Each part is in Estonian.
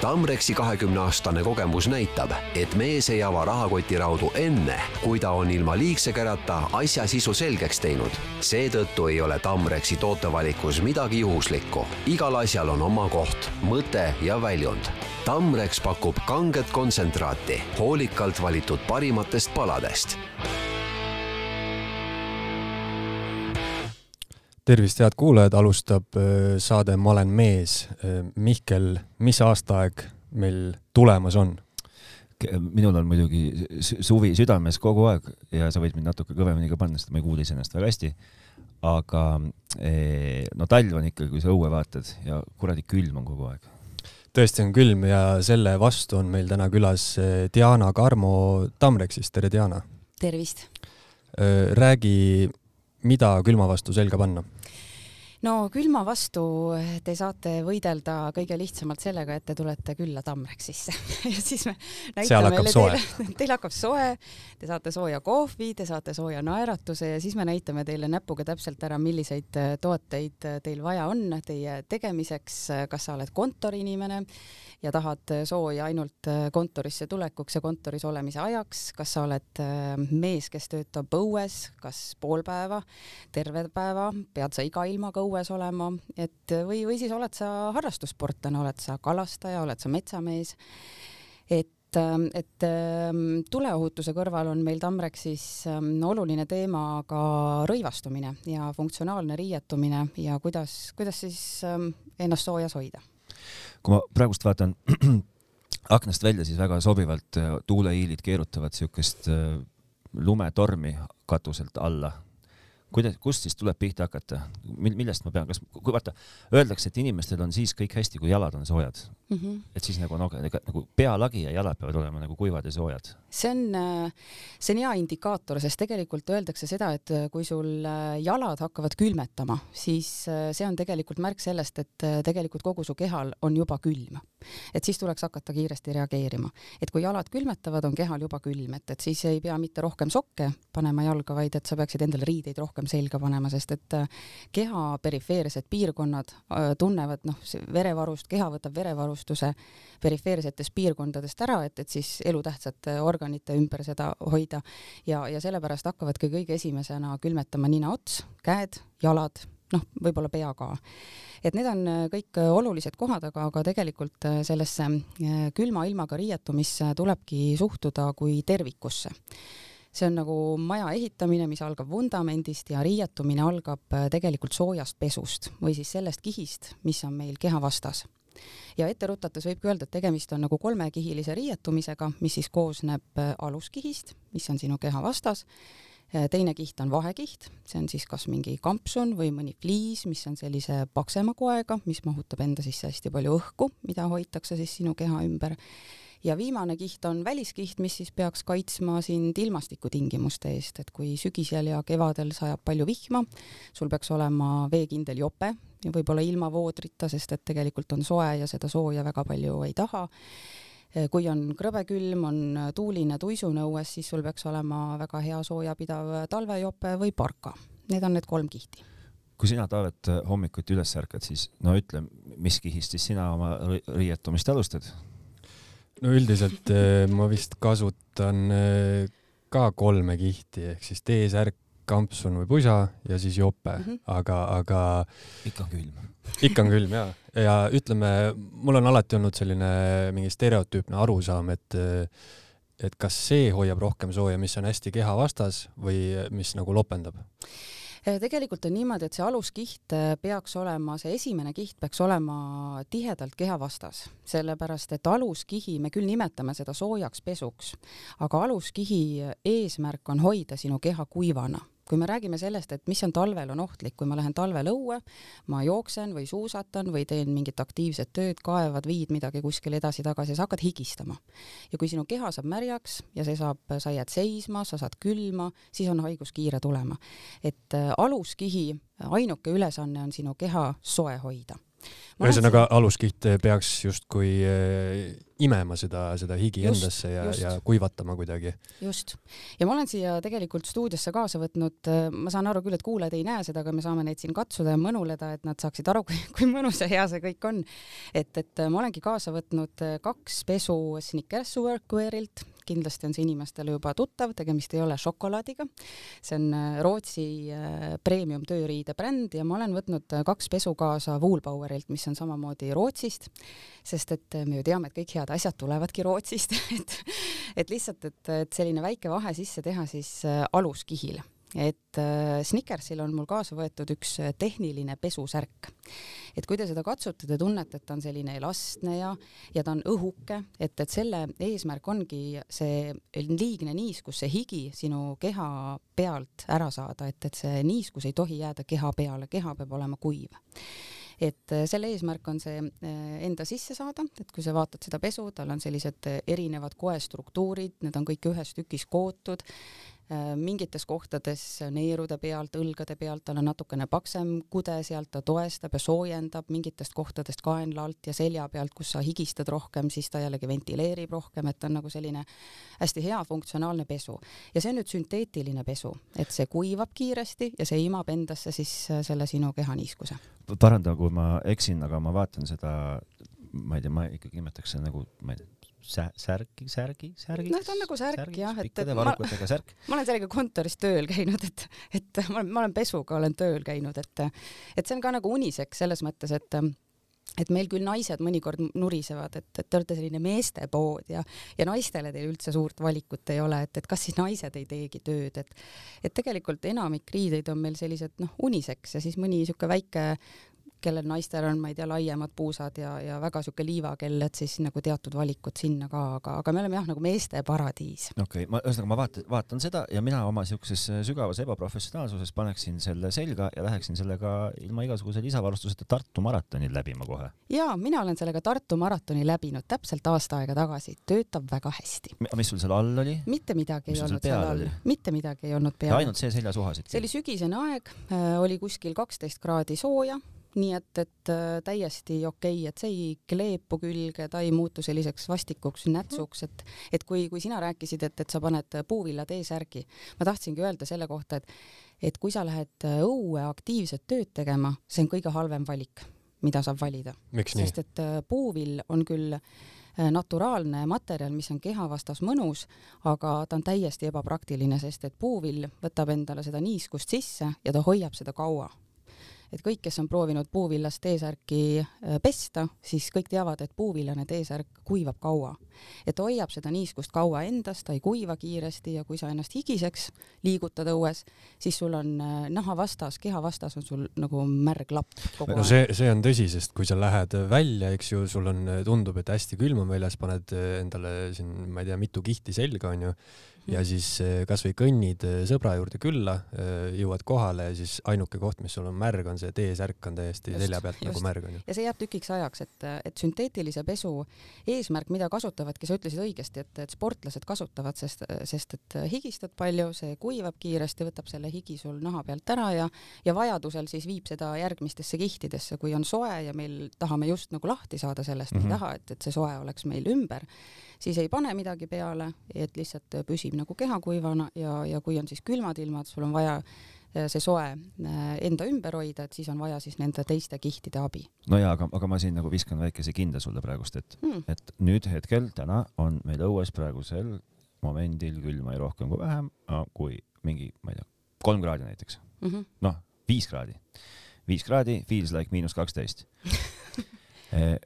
Tamrexi kahekümne aastane kogemus näitab, et mees ei ava rahakoti raudu enne, kui ta on ilma liigse kärata asja sisu selgeks teinud. seetõttu ei ole Tamrexi tootevalikus midagi juhuslikku. igal asjal on oma koht, mõte ja väljund. Tamrex pakub kanget kontsentraati hoolikalt valitud parimatest paladest tervist, head kuulajad, alustab äh, saade Ma olen mees. Äh, Mihkel, mis aastaaeg meil tulemas on? minul on muidugi suvi südames kogu aeg ja sa võid mind natuke kõvemini ka panna, sest ma ei kuule iseennast väga hästi. aga eh, no talv on ikka, kui sa õue vaatad ja kuradi külm on kogu aeg. tõesti on külm ja selle vastu on meil täna külas äh, Diana Karmo Tamreksist, tere Diana! tervist! räägi, mida külma vastu selga panna no külma vastu te saate võidelda kõige lihtsamalt sellega, et te tulete külla Tamreksisse ja siis me näitame teile, teile, teil hakkab soe, te saate sooja kohvi, te saate sooja naeratuse ja siis me näitame teile näpuga täpselt ära, milliseid tooteid teil vaja on teie tegemiseks, kas sa oled kontoriinimene ja tahad sooja ainult kontorisse tulekuks ja kontoris olemise ajaks, kas sa oled mees, kes töötab õues, kas pool päeva, terve päeva, pead sa iga ilmaga õues olema, et või, või siis oled sa harrastussportlane, oled sa kalastaja, oled sa metsamees, et et tuleohutuse kõrval on meil Tamreksis oluline teema ka rõivastumine ja funktsionaalne riietumine ja kuidas, kuidas siis ennast soojas hoida. Kui ma praegust vaatan aknast välja, siis väga sobivalt äh, tuuleiilid keerutavad siukest äh, lumetormi katuselt alla kuidas, kust siis tuleb pihta hakata, millest ma pean, kas, kui vaata, öeldakse, et inimestel on siis kõik hästi, kui jalad on soojad mm. -hmm. et siis nagu no, nagu pealagi ja jalad peavad olema nagu kuivad ja soojad. see on, see on hea indikaator, sest tegelikult öeldakse seda, et kui sul jalad hakkavad külmetama, siis see on tegelikult märk sellest, et tegelikult kogu su kehal on juba külm. Et siis tuleks hakata kiiresti reageerima, et kui jalad külmetavad, on kehal juba külm, et, et siis ei pea mitte rohkem sokke panema jalga, vaid et sa peaksid endale riideid rohkem selga panema, sest et äh, keha perifeersed piirkonnad äh, tunnevad noh, verevarust, keha võtab verevarustuse perifeersetest piirkondadest ära, et, et siis elutähtsate organite ümber seda hoida. Ja, ja sellepärast hakkavadki kõige esimesena külmetama ninaots, käed, jalad, noh, võib-olla pea ka. et need on äh, kõik olulised kohad, aga, aga tegelikult sellesse külma ilmaga riietumisse tulebki suhtuda kui tervikusse see on nagu maja ehitamine, mis algab vundamendist ja riietumine algab äh, tegelikult soojast pesust või siis sellest kihist, mis on meil keha vastas. ja ette rutates võibki öelda, et tegemist on nagu kolmekihilise riietumisega, mis siis koosneb äh, aluskihist, mis on sinu keha vastas, äh, teine kiht on vahekiht, see on siis kas mingi kampsun või mõni fliis, mis on sellise paksema koega, mis mahutab enda sisse hästi palju õhku, mida hoitakse siis sinu keha ümber. Ja viimane kiht on väliskiht, mis siis peaks kaitsma sind ilmastikutingimuste eest, et kui sügisel ja kevadel sajab palju vihma, sul peaks olema veekindel jope ja võib-olla ilma voodrita, sest et tegelikult on soe ja seda sooja väga palju ei taha kui on krõbe külm, on tuuline tuisune õues, siis sul peaks olema väga hea soojapidav talvejope või parka. Need on need kolm kihti. kui sina, Taavet, hommikuti üles ärkad, siis no ütle, mis kihist siis sina oma riietumist alustad? no üldiselt eh, ma vist kasutan eh, ka kolme kihti ehk siis T-särk, kampsun või pusa ja siis jope mm, -hmm. aga, aga. ikka on külm. ikka on külm ja, ja ütleme, mul on alati olnud selline mingi stereotüüpne arusaam, et et kas see hoiab rohkem sooja, mis on hästi keha vastas või mis nagu lopendab Äh, tegelikult on niimoodi, et see aluskiht äh, peaks olema, see esimene kiht peaks olema tihedalt keha vastas, sellepärast et aluskihi, me küll nimetame seda soojaks pesuks, aga aluskihi eesmärk on hoida sinu keha kuivana kui me räägime sellest, et mis on talvel on ohtlik, kui ma lähen talvel õue, ma jooksen või suusatan või teen mingit aktiivset tööd, kaevad, viid midagi kuskile edasi-tagasi, sa hakkad higistama. ja kui sinu keha saab märjaks ja see saab, sa jääd seisma, sa saad külma, siis on haigus kiire tulema. et äh, aluskihi ainuke ülesanne on sinu keha soe hoida ühesõnaga, aluskiht peaks justkui äh, imema seda, seda higi just, endasse ja, ja kuivatama kuidagi. just. ja ma olen siia tegelikult stuudiosse kaasa võtnud, äh, ma saan aru küll, et kuulajad ei näe seda, aga me saame neid siin katsuda ja mõnuleda, et nad saaksid aru, kui, kui mõnus ja hea see kõik on. et, et ma olengi kaasa võtnud kaks pesu Snickers Workwearilt, kindlasti on see inimestele juba tuttav, tegemist ei ole šokolaadiga. see on äh, Rootsi äh, premium tööriide bränd ja ma olen võtnud äh, kaks pesu kaasa Woolbauerilt, mis on samamoodi Rootsist, sest et me ju teame, et kõik head asjad tulevadki Rootsist et, et lihtsalt, et, et selline väike vahe sisse teha siis aluskihile et äh, Snickersil on mul kaasa võetud üks tehniline pesusärk. et kui te seda katsute, te tunnete, et ta on selline elastne ja, ja ta on õhuke, et, et selle eesmärk ongi see liigne niiskus, see higi sinu keha pealt ära saada, et, et see niiskus ei tohi jääda keha peale, keha peab olema kuiv et äh, selle eesmärk on see äh, enda sisse saada, et kui sa vaatad seda pesu, tal on sellised erinevad koestruktuurid, need on kõik ühes tükis kootud Äh, mingites kohtades neerude pealt, õlgade pealt, tal on natukene paksem kude sealt, ta toestab ja soojendab, mingitest kohtadest kaenla alt ja selja pealt, kus sa higistad rohkem, siis ta jällegi ventileerib rohkem, et ta on nagu selline hästi hea funktsionaalne pesu. ja see on nüüd sünteetiline pesu, et see kuivab kiiresti ja see imab endasse siis äh, selle sinu kehaniiskuse. paranda, kui ma eksin, aga ma vaatan seda, ma ei tea, ma ikkagi nimetaks seda nagu, ma ei tea sä-, särgi, särgi, särgi. noh, ta on nagu särk särgis, jah, et, et ma, särk. ma olen sellega kontoris tööl käinud, et, et ma olen, ma olen pesuga olen tööl käinud, et, et see on ka nagu uniseks selles mõttes, et et meil küll naised mõnikord nurisevad, et, et te olete selline meestepood ja, ja naistele teil üldse suurt valikut ei ole, et, et kas siis naised ei teegi tööd, et, et tegelikult enamik riideid on meil sellised noh, uniseks ja siis mõni niisugune väike kellel naistel on, ma ei tea, laiemad puusad ja, ja väga sihuke liivakell, et siis nagu teatud valikud sinna ka, aga, aga me oleme jah, nagu meeste paradiis. okei okay,, ma ühesõnaga ma vaatan, vaatan seda ja mina oma siukses sügavas ebaprofessionaalsuses paneksin selle selga ja läheksin sellega ilma igasuguse lisavarustuseta Tartu maratonil läbima kohe. ja mina olen sellega Tartu maratoni läbinud täpselt aasta aega tagasi, töötab väga hästi. mis sul seal all oli? mitte midagi mis ei olnud seal all, mitte midagi ei olnud peal. ainult see seljasuhas? see oli sügisene aeg äh,, oli kuskil kaksteist kraadi sooja nii et, et äh, täiesti okei okay,, et see ei kleepu külge, ta ei muutu selliseks vastikuks nätsuks, et, et kui, kui sina rääkisid, et, et sa paned puuvilla T-särgi, ma tahtsingi öelda selle kohta, et, et kui sa lähed õue aktiivset tööd tegema, see on kõige halvem valik, mida saab valida. sest et äh, puuvill on küll äh, naturaalne materjal, mis on keha vastas mõnus, aga ta on täiesti ebapraktiline, sest et puuvill võtab endale seda niiskust sisse ja ta hoiab seda kaua et kõik, kes on proovinud puuvillast T-särki äh, pesta, siis kõik teavad, et puuvillane T-särk kuivab kaua. et hoiab seda niiskust kaua endas, ta ei kuiva kiiresti ja kui sa ennast higiseks liigutad õues, siis sul on äh, naha vastas, keha vastas on sul nagu märg lapp kogu no aeg. see, see on tõsi, sest kui sa lähed välja, eks ju, sul on, tundub, et hästi külm on väljas, paned endale siin, ma ei tea, mitu kihti selga, onju ja siis eh, kasvõi kõnnid eh, sõbra juurde külla, eh, jõuad kohale ja siis ainuke koht, mis sul on märg, on see T-särk on täiesti just, selja pealt just. nagu märg onju. ja see jääb tükiks ajaks, et, et sünteetilise pesu eesmärk, mida kasutavadki, sa ütlesid õigesti, et, et sportlased kasutavad, sest, sest et higistad palju, see kuivab kiiresti, võtab selle higi sul naha pealt ära ja, ja vajadusel siis viib seda järgmistesse kihtidesse, kui on soe ja meil tahame just nagu lahti saada sellest mm, -hmm. ei mhm. taha, et, et see soe oleks meil ümber siis ei pane midagi peale, et lihtsalt püsib nagu keha kuivana ja, ja kui on siis külmad ilmad, sul on vaja äh, see soe äh, enda ümber hoida, et siis on vaja siis nende teiste kihtide abi. no jaa, aga, aga ma siin nagu viskan väikese kinda sulle praegust, et hmm., et nüüd hetkel täna on meil õues praegusel momendil külma ei rohkem kui vähem, kui mingi, ma ei tea, kolm kraadi näiteks mm -hmm.. noh, viis kraadi. viis kraadi, feels like miinus kaksteist eh,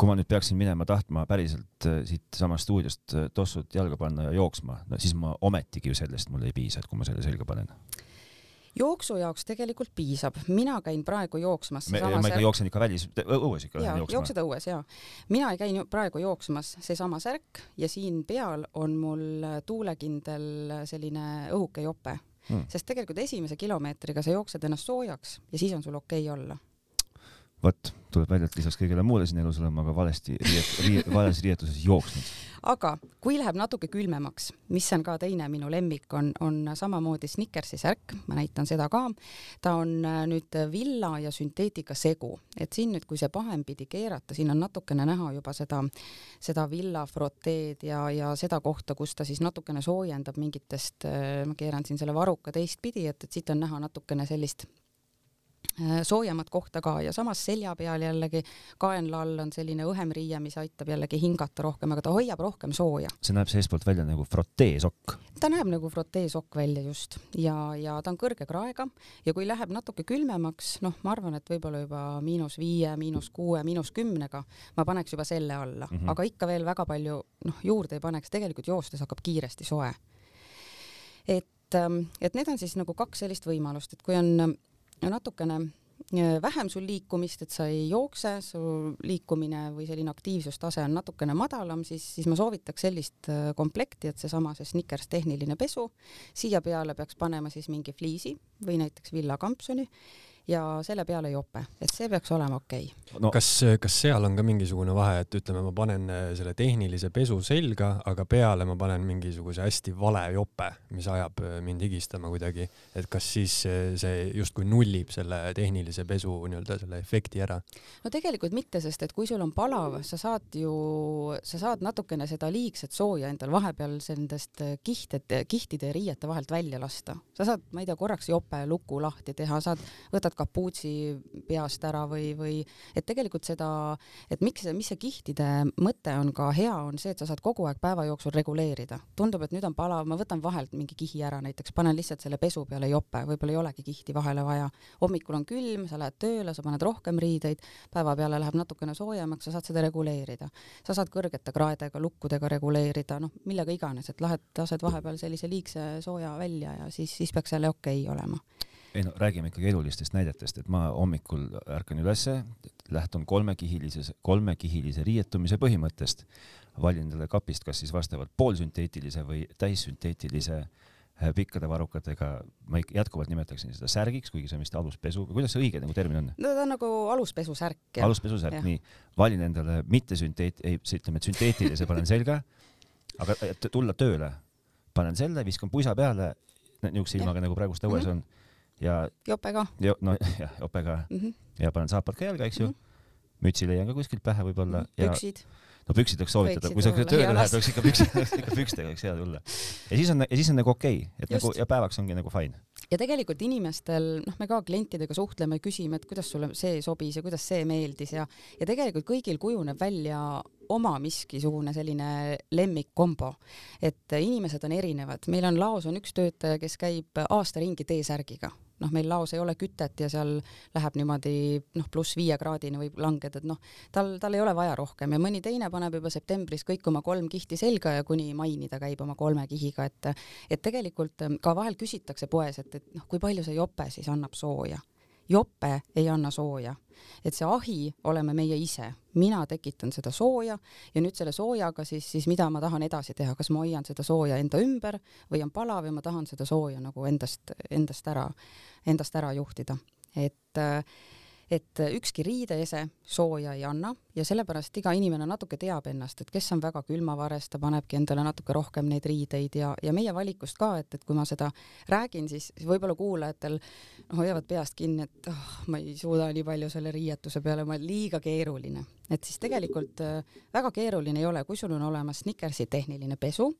kui ma nüüd peaksin minema tahtma päriselt äh, siitsamast stuudiost äh, tossut jalga panna ja jooksma, no siis ma ometigi ju sellest mul ei piisa, et kui ma selle selga panen jooksu jaoks tegelikult piisab, mina käin praegu jooksmas. ma ikka särk... jooksen ikka välis, õues ikka lähen jooksma. jooksed õues jaa. mina käin praegu jooksmas, seesama särk ja siin peal on mul tuulekindel selline õhuke jope hmm., sest tegelikult esimese kilomeetriga sa jooksed ennast soojaks ja siis on sul okei okay olla vot, tuleb välja, et lisaks kõigele muule siin elus olen ma ka valesti riiet, riiet, vales riietuses jooksnud. aga kui läheb natuke külmemaks, mis on ka teine minu lemmik, on, on samamoodi Snickersi särk, ma näitan seda ka. ta on äh, nüüd villa ja sünteetika segu, et siin nüüd, kui see pahempidi keerata, siin on natukene näha juba seda, seda villa froteed ja, ja seda kohta, kus ta siis natukene soojendab mingitest, äh, ma keeran siin selle varuka teistpidi, et, et siit on näha natukene sellist soojemat kohta ka ja samas selja peal jällegi kaenla all on selline õhem riie, mis aitab jällegi hingata rohkem, aga ta hoiab rohkem sooja. see näeb seestpoolt välja nagu froteesokk. ta näeb nagu froteesokk välja just ja, ja ta on kõrge kraega ja kui läheb natuke külmemaks, noh, ma arvan, et võib-olla juba miinus viie, miinus kuue, miinus kümnega ma paneks juba selle alla mm, -hmm. aga ikka veel väga palju noh, juurde ei paneks, tegelikult joostes hakkab kiiresti soe. et, ähm, et need on siis nagu kaks sellist võimalust, et kui on natukene. Äh, vähem sul liikumist, et sa ei jookse, su liikumine või selline aktiivsustase on natukene madalam, siis, siis ma soovitaks sellist äh, komplekti, et seesama see Snickers tehniline pesu, siia peale peaks panema siis mingi fliisi või näiteks villakampsuni ja selle peale jope, et see peaks olema okei okay. no.. kas, kas seal on ka mingisugune vahe, et ütleme, ma panen äh, selle tehnilise pesu selga, aga peale ma panen mingisuguse hästi vale jope, mis ajab äh, mind higistama kuidagi, et kas siis äh, see justkui nullib selle tehnilise pesu nii-öelda selle efekti ära? no tegelikult mitte, sest et kui sul on palav, sa saad ju, sa saad natukene seda liigset sooja endal vahepeal nendest kihtide, kihtide ja riiete vahelt välja lasta. sa saad, ma ei tea, korraks jope luku lahti teha, saad, võtad kapuutsi peast ära või, või et tegelikult seda, et miks, mis see kihtide mõte on ka hea, on see, et sa saad kogu aeg päeva jooksul reguleerida. tundub, et nüüd on palav, ma võtan vahelt mingi kihi ära, näiteks panen lihtsalt selle pesu peale jope, võib-olla ei olegi kihti vahele vaja. hommikul on külm, sa lähed tööle, sa paned rohkem riideid, päeva peale läheb natukene soojemaks, sa saad seda reguleerida. sa saad kõrgete kraedega, lukkudega reguleerida, noh, millega iganes, et lahed, lased vahepeal sellise liigse sooja välja ja siis, siis peaks jälle okei okay olema ei no räägime ikkagi elulistest näidetest, et ma hommikul ärkan ülesse, lähtun kolmekihilises, kolmekihilise riietumise põhimõttest, valin endale kapist kas siis vastavalt poolsünteetilise või täissünteetilise äh, pikkade varrukatega, ma jätkuvalt nimetaksin seda särgiks, kuigi see on vist aluspesu, kuidas see õige nagu termin on? no ta on nagu aluspesusärk. aluspesusärk, nii. valin endale mitte sünteet-, ei, ütleme, et sünteetilise panen selga, aga et tulla tööle, panen selle, viskan puisa peale, niisuguse ilmaga nagu praegust õues mm -hmm. on ja jope ka. no jah, jope ka mm -hmm. ja panen saapad ka jalga, eks ju mm. -hmm. mütsi leian ka kuskilt pähe võib-olla mm. -hmm. püksid. no püksid võiks soovitada, kui sa tööle lähed, peaks ikka püksid, ikka pükstega võiks hea tulla. ja siis on, ja siis on nagu okei okay,, et Just. nagu ja päevaks ongi nagu fine. ja tegelikult inimestel, noh, me ka klientidega suhtleme, küsime, et kuidas sulle see sobis ja kuidas see meeldis ja, ja tegelikult kõigil kujuneb välja oma miskisugune selline lemmikkombo, et inimesed on erinevad, meil on laos on üks töötaja, kes käib aasta ringi T-särgiga noh, meil laos ei ole kütet ja seal läheb niimoodi noh, pluss viie kraadini võib langeda, et noh, tal, tal ei ole vaja rohkem. Ja mõni teine paneb juba septembris kõik oma kolm kihti selga ja kuni maini ta käib oma kolme kihiga, et et tegelikult ka vahel küsitakse poes, et, et noh, kui palju see jope siis annab sooja jope ei anna sooja, et see ahi oleme meie ise, mina tekitan seda sooja ja nüüd selle soojaga siis, siis mida ma tahan edasi teha, kas ma hoian seda sooja enda ümber või on palav ja ma tahan seda sooja nagu endast, endast ära, endast ära juhtida, et äh, et ükski riideese sooja ei anna ja sellepärast iga inimene natuke teab ennast, et kes on väga külmavares, ta panebki endale natuke rohkem neid riideid ja, ja meie valikust ka, et, et kui ma seda räägin, siis võib-olla kuulajatel hoiavad peast kinni, et oh, ma ei suuda nii palju selle riietuse peale, ma liiga keeruline. et siis tegelikult äh, väga keeruline ei ole, kui sul on olemas Snickersi tehniline pesu,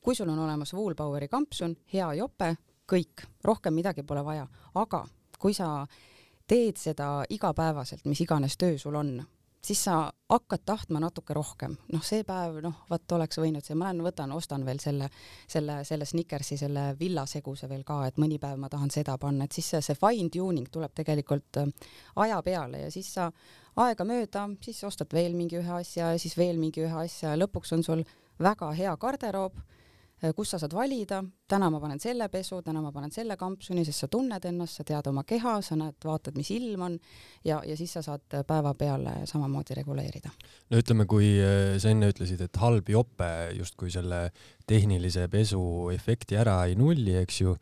kui sul on olemas Woolpoweri kampsun, hea jope, kõik, rohkem midagi pole vaja, aga kui sa teed seda igapäevaselt, mis iganes töö sul on, siis sa hakkad tahtma natuke rohkem. noh, see päev, noh, vot oleks võinud see, ma lähen võtan, ostan veel selle, selle, selle Snickersi, selle villaseguse veel ka, et mõni päev ma tahan seda panna, et siis see, see fine tuning tuleb tegelikult äh, aja peale ja siis sa aegamööda, siis ostad veel mingi ühe asja ja siis veel mingi ühe asja ja lõpuks on sul väga hea garderoob kus sa saad valida, täna ma panen selle pesu, täna ma panen selle kampsuni, sest sa tunned ennast, sa tead oma keha, sa näed, vaatad, mis ilm on ja, ja siis sa saad päeva peale samamoodi reguleerida. no ütleme, kui äh, sa enne ütlesid, et halb jope justkui selle tehnilise pesu efekti ära ei nulli, eks ju,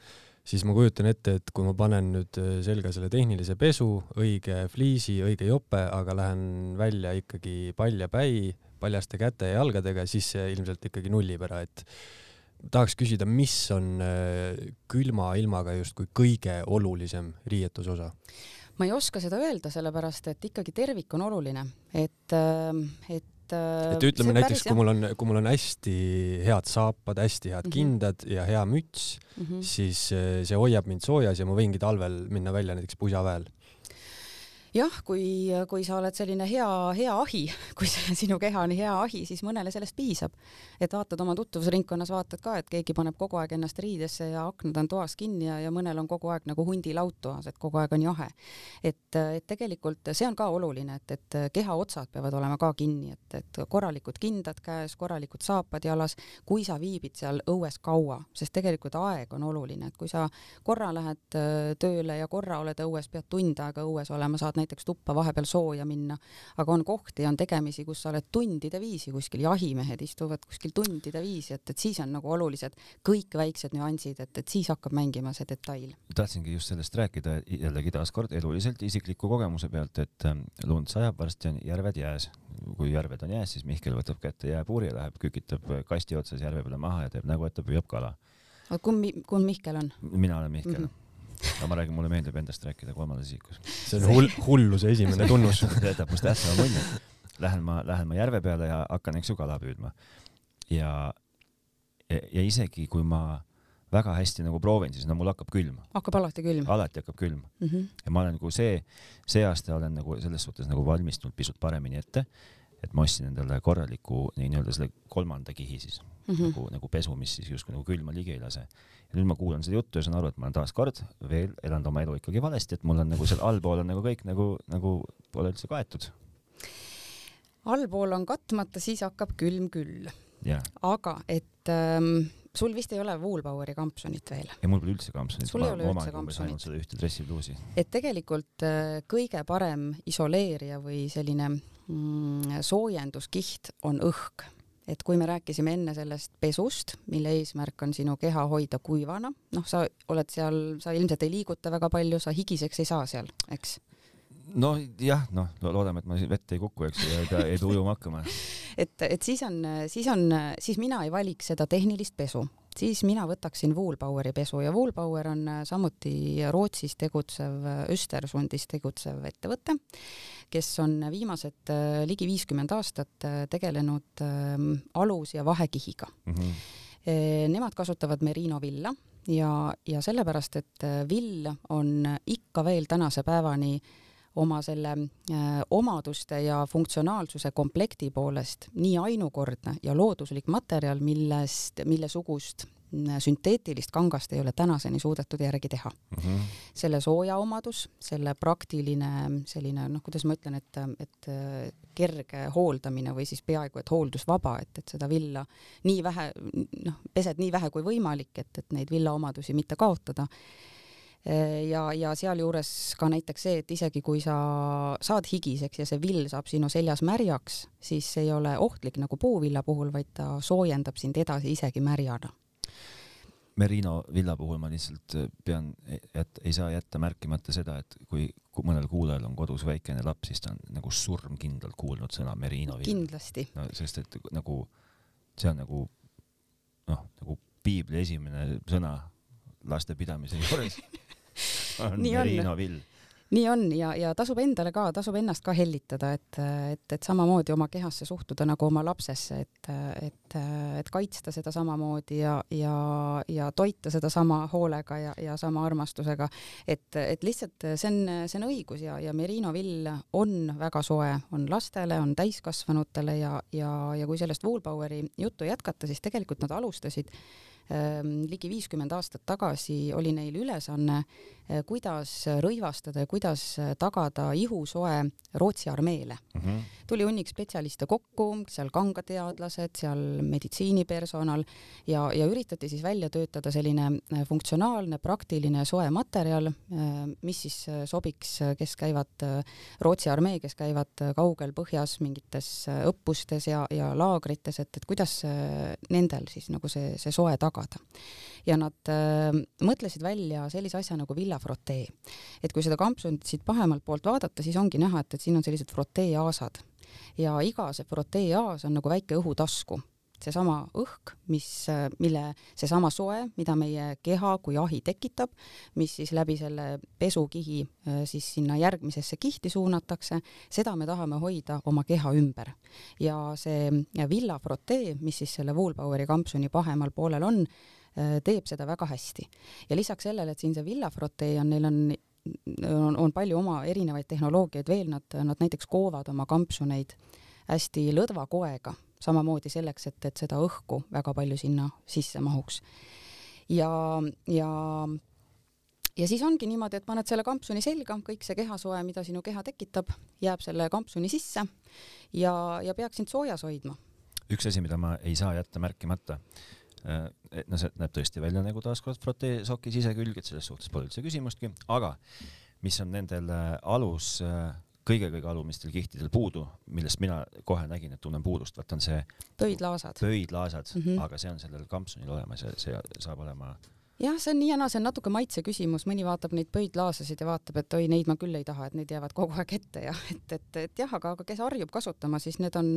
siis ma kujutan ette, et kui ma panen nüüd selga selle tehnilise pesu, õige fliisi, õige jope, aga lähen välja ikkagi paljapäi, paljaste käte ja jalgadega, siis see ilmselt ikkagi nullib ära, et tahaks küsida, mis on külma ilmaga justkui kõige olulisem riietusosa? ma ei oska seda öelda, sellepärast et ikkagi tervik on oluline, et, et et ütleme näiteks, kui mul on, kui mul on hästi head saapad, hästi head mm -hmm. kindad ja hea müts mm, -hmm. siis see hoiab mind soojas ja ma võingi talvel minna välja näiteks pusaväel jah, kui, kui sa oled selline hea, hea ahi, kui sinu keha on hea ahi, siis mõnele sellest piisab. et vaatad oma tutvusringkonnas, vaatad ka, et keegi paneb kogu aeg ennast riidesse ja aknad on toas kinni ja, ja mõnel on kogu aeg nagu hundilaud toas, et kogu aeg on jahe. et, et tegelikult see on ka oluline, et, et keha otsad peavad olema ka kinni, et, et korralikud kindad käes, korralikud saapad jalas, kui sa viibid seal õues kaua, sest tegelikult aeg on oluline, et kui sa korra lähed äh, tööle ja korra oled õues, pead tund aega õues olema, saad näiteks tuppa vahepeal sooja minna, aga on kohti, on tegemisi, kus sa oled tundide viisi kuskil, jahimehed istuvad kuskil tundide viisi, et, et siis on nagu olulised kõik väiksed nüansid, et, et siis hakkab mängima see detail. tahtsingi just sellest rääkida jällegi taaskord eluliselt isikliku kogemuse pealt, et ähm, lund sajab, varsti on järved jääs. kui järved on jääs, siis Mihkel võtab kätte jääpuuri ja läheb, kükitab kasti otsas järve peale maha ja teeb nägu, et ta püüab kala. kumb, kumb Mihkel on? mina olen Mihkel mm. -hmm aga ma räägin, mulle meeldib endast rääkida kolmandas isikus. see on hull, hulluse esimene tunnus see jätab must ässava mulje. Lähen ma, lähen ma järve peale ja hakkan, eks ju, kala püüdma. ja, ja, ja isegi kui ma väga hästi nagu proovin, siis no mul hakkab külm. hakkab alati külm. alati hakkab külm mm. -hmm. ja ma olen nagu see, see aasta olen nagu selles suhtes nagu valmistunud pisut paremini ette, et ma ostsin endale korraliku nii-öelda selle kolmanda kihi siis mm -hmm. nagu, nagu pesu, mis siis justkui nagu külma ligi ei lase ja nüüd ma kuulan seda juttu ja saan aru, et ma olen taaskord veel elanud oma elu ikkagi valesti, et mul on nagu seal allpool on nagu kõik nagu, nagu pole üldse kaetud. allpool on katmata, siis hakkab külm küll aga et ähm, sul vist ei ole Woolboweri kampsunit veel? ei, mul pole üldse kampsunit. sul ei ole üldse kampsunit? seda ühte dressipluusi. et tegelikult äh, kõige parem isoleerija või selline mm, soojenduskiht on õhk et kui me rääkisime enne sellest pesust, mille eesmärk on sinu keha hoida kuivana, noh, sa oled seal, sa ilmselt ei liiguta väga palju, sa higiseks ei saa seal, eks? noh, jah, noh, loodame, et ma vette ei kuku, eks ju, ja ei pea, ei tule ujuma hakkama et, et siis on, siis on, siis mina ei valiks seda tehnilist pesu, siis mina võtaksin Woolboweri pesu ja Woolbower on samuti Rootsis tegutsev, Östersundis tegutsev ettevõte kes on viimased äh, ligi viiskümmend aastat äh, tegelenud ähm, alus- ja vahekihiga mm. -hmm. Nemad kasutavad merino villa ja, ja sellepärast, et vill on ikka veel tänase päevani oma selle äh, omaduste ja funktsionaalsuse komplekti poolest nii ainukordne ja looduslik materjal, millest, millesugust sünteetilist kangast ei ole tänaseni suudetud järgi teha mm. -hmm. selle sooja omadus, selle praktiline selline noh, kuidas ma ütlen, et, et kerge hooldamine või siis peaaegu et hooldusvaba, et, et seda villa nii vähe, noh, pesed nii vähe kui võimalik, et, et neid villaomadusi mitte kaotada ja, ja sealjuures ka näiteks see, et isegi kui sa saad higiseks ja see vill saab sinu seljas märjaks, siis see ei ole ohtlik nagu puuvilla puhul, vaid ta soojendab sind edasi isegi märjana Merino villa puhul ma lihtsalt äh, pean, et ei saa jätta märkimata seda, et kui, kui mõnel kuulajal on kodus väikene laps, siis ta on nagu surmkindlalt kuulnud sõna Merino vill. kindlasti. no sest, et nagu see on nagu noh, nagu piibli esimene sõna laste pidamise juures on Merino vill nii on ja, ja tasub endale ka, tasub ennast ka hellitada, et, et, et samamoodi oma kehasse suhtuda nagu oma lapsesse, et, et, et kaitsta seda samamoodi ja, ja, ja toita seda sama hoolega ja, ja sama armastusega. et, et lihtsalt see on, see on õigus ja, ja merino vill on väga soe, on lastele, on täiskasvanutele ja, ja, ja kui sellest Woolboweri juttu jätkata, siis tegelikult nad alustasid ligi viiskümmend aastat tagasi oli neil ülesanne, eh, kuidas rõivastada ja kuidas tagada ihusoe Rootsi armeele mm. -hmm. tuli hunnik spetsialiste kokku, seal kangateadlased, seal meditsiinipersonal ja, ja üritati siis välja töötada selline eh, funktsionaalne, praktiline soe materjal, eh, mis siis sobiks, kes käivad Rootsi armee, kes käivad kaugel põhjas mingites õppustes ja, ja laagrites, et, et kuidas nendel siis nagu see, see soe tagada tagada. ja nad äh, mõtlesid välja sellise asja nagu villafrotee. et kui seda kampsunit siit pahemalt poolt vaadata, siis ongi näha, et, et siin on sellised frotee-aasad ja iga see frotee-aas on nagu väike õhutasku seesama õhk, mis, mille, seesama soe, mida meie keha kui ahi tekitab, mis siis läbi selle pesukihi äh, siis sinna järgmisesse kihti suunatakse, seda me tahame hoida oma keha ümber. ja see villafrotee, mis siis selle Woolboweri kampsuni pahemal poolel on, äh, teeb seda väga hästi. ja lisaks sellele, et siin see villafrotee on, neil on on, on palju oma erinevaid tehnoloogiaid veel, nad, nad näiteks koovad oma kampsuneid hästi lõdva koega samamoodi selleks, et, et seda õhku väga palju sinna sisse mahuks. ja, ja ja siis ongi niimoodi, et paned selle kampsuni selga, kõik see kehasoe, mida sinu keha tekitab, jääb selle kampsuni sisse ja, ja peaks sind soojas hoidma. üks asi, mida ma ei saa jätta märkimata, äh, et no see näeb tõesti välja nagu taaskord frotee soki sisekülg, et selles suhtes pole üldse küsimustki, aga mis on nendel äh, alus äh, kõige-kõige alumistel kihtidel puudu, millest mina kohe nägin, et tunnen puudust, vaat on see pöidlaasad, pöidlaasad mm, -hmm. aga see on sellel kampsunil olemas ja see saab olema jah, see on nii ja naa, see on natuke maitse küsimus, mõni vaatab neid pöidlaasasid ja vaatab, et oi, neid ma küll ei taha, et need jäävad kogu aeg ette ja et, et, et jah, aga, aga kes harjub kasutama, siis need on,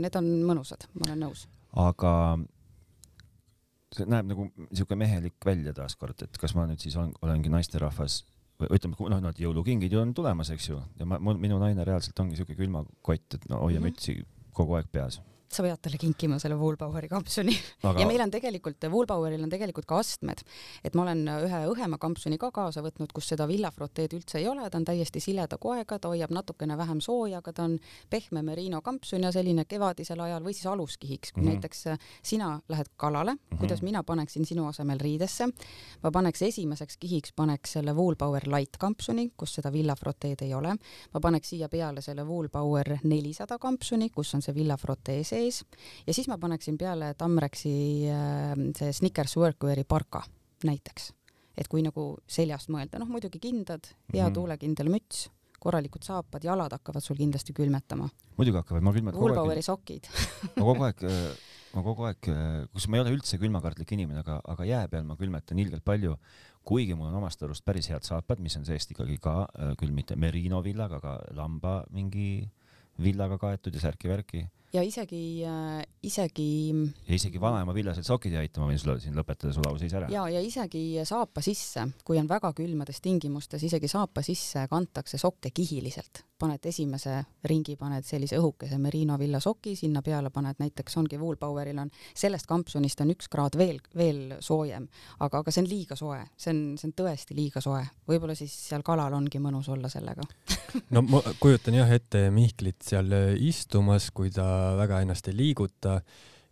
need on mõnusad, ma olen nõus. aga see näeb nagu niisugune mehelik välja taaskord, et kas ma nüüd siis on, olengi naisterahvas ütleme, noh, need jõulukingid ju on tulemas, eks ju, ja ma, minu naine reaalselt ongi siuke külmakott, et no hoia mm -hmm. mütsi kogu aeg peas sa pead talle kinkima selle Woolboweri kampsuni. Aga... ja meil on tegelikult, Woolboweril on tegelikult ka astmed, et ma olen ühe õhema kampsuni ka kaasa võtnud, kus seda villafroteed üldse ei ole, ta on täiesti sileda koega, ta hoiab natukene vähem sooja, aga ta on pehme merino kampsun ja selline kevadisel ajal või siis aluskihiks, kui mm -hmm. näiteks äh, sina lähed kalale mm, -hmm. kuidas mina paneksin sinu asemel riidesse, ma paneks esimeseks kihiks, paneks selle Woolbower light kampsuni, kus seda villafroteed ei ole, ma paneks siia peale selle Woolbower nelisada kampsuni, kus on see villafrotee sees, sees ja siis ma paneksin peale Tamrexi äh, see Snickers Workweari parka näiteks. et kui nagu seljast mõelda, noh muidugi kindad, hea mm -hmm. tuulekindel müts, korralikud saapad, jalad hakkavad sul kindlasti külmetama. muidugi hakkavad, ma külmetan kogu aeg. Sokid ma kogu aeg äh, ma kogu aeg, äh, kus ma ei ole üldse külmakardlik inimene, aga, aga jää peal ma külmetan ilgelt palju, kuigi mul on omast arust päris head saapad, mis on seest ikkagi ka küll mitte merino villaga, aga lamba mingi villaga kaetud ja särki-värki ja isegi äh,, isegi. ja isegi vanaema villased sokid ei aita, ma võin sulle siin lõpetada su lause ise ära. ja, ja isegi saapa sisse, kui on väga külmades tingimustes, isegi saapa sisse kantakse sokke kihiliselt paned esimese ringi, paned sellise õhukese merino villasoki, sinna peale paned näiteks ongi Woolpoweril on, sellest kampsunist on üks kraad veel, veel soojem, aga, aga see on liiga soe, see on, see on tõesti liiga soe. võib-olla siis seal kalal ongi mõnus olla sellega no ma kujutan jah ette Mihklit seal istumas, kui ta väga ennast ei liiguta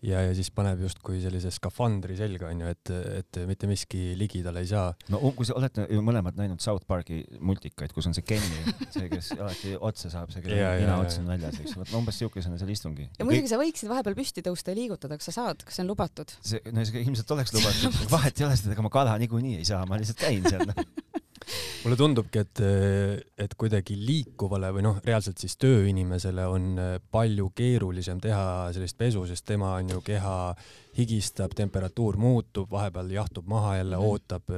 ja, ja siis paneb justkui sellise skafandri selga onju, et, et mitte miski ligi talle ei saa. no kui sa olete ju mõlemad näinud South Park'i multikaid, kus on see Kenny, see, kes alati otsa saab, see, kelle nina ots on väljas, eks, vot umbes siukesena seal istungi. ja muidugi sa võiksid vahepeal püsti tõusta ja liigutada, kas sa saad, kas see on lubatud? see, no see ilmselt oleks lubatud vahet ei ole, sest ega ma kala niikuinii ei saa, ma lihtsalt käin seal mulle tundubki, et, et kuidagi liikuvale või noh, reaalselt siis tööinimesele on palju keerulisem teha sellist pesu, sest tema on ju keha higistab, temperatuur muutub, vahepeal jahtub maha jälle -hmm. ootab,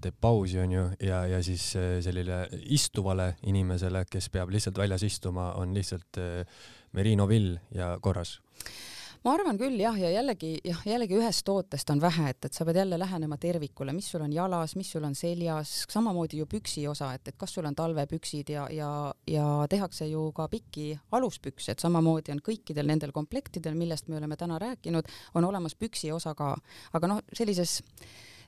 teeb pausi, onju, ja, ja siis sellele istuvale inimesele, kes peab lihtsalt väljas istuma, on lihtsalt merino vill ja korras ma arvan küll jah, ja jällegi jah, jällegi ühest tootest on vähe, et, et sa pead jälle lähenema tervikule, mis sul on jalas, mis sul on seljas, samamoodi ju püksi osa, et, et kas sul on talvepüksid ja, ja, ja tehakse ju ka pikki aluspükse, et samamoodi on kõikidel nendel komplektidel, millest me oleme täna rääkinud, on olemas püksi osa ka, aga noh, sellises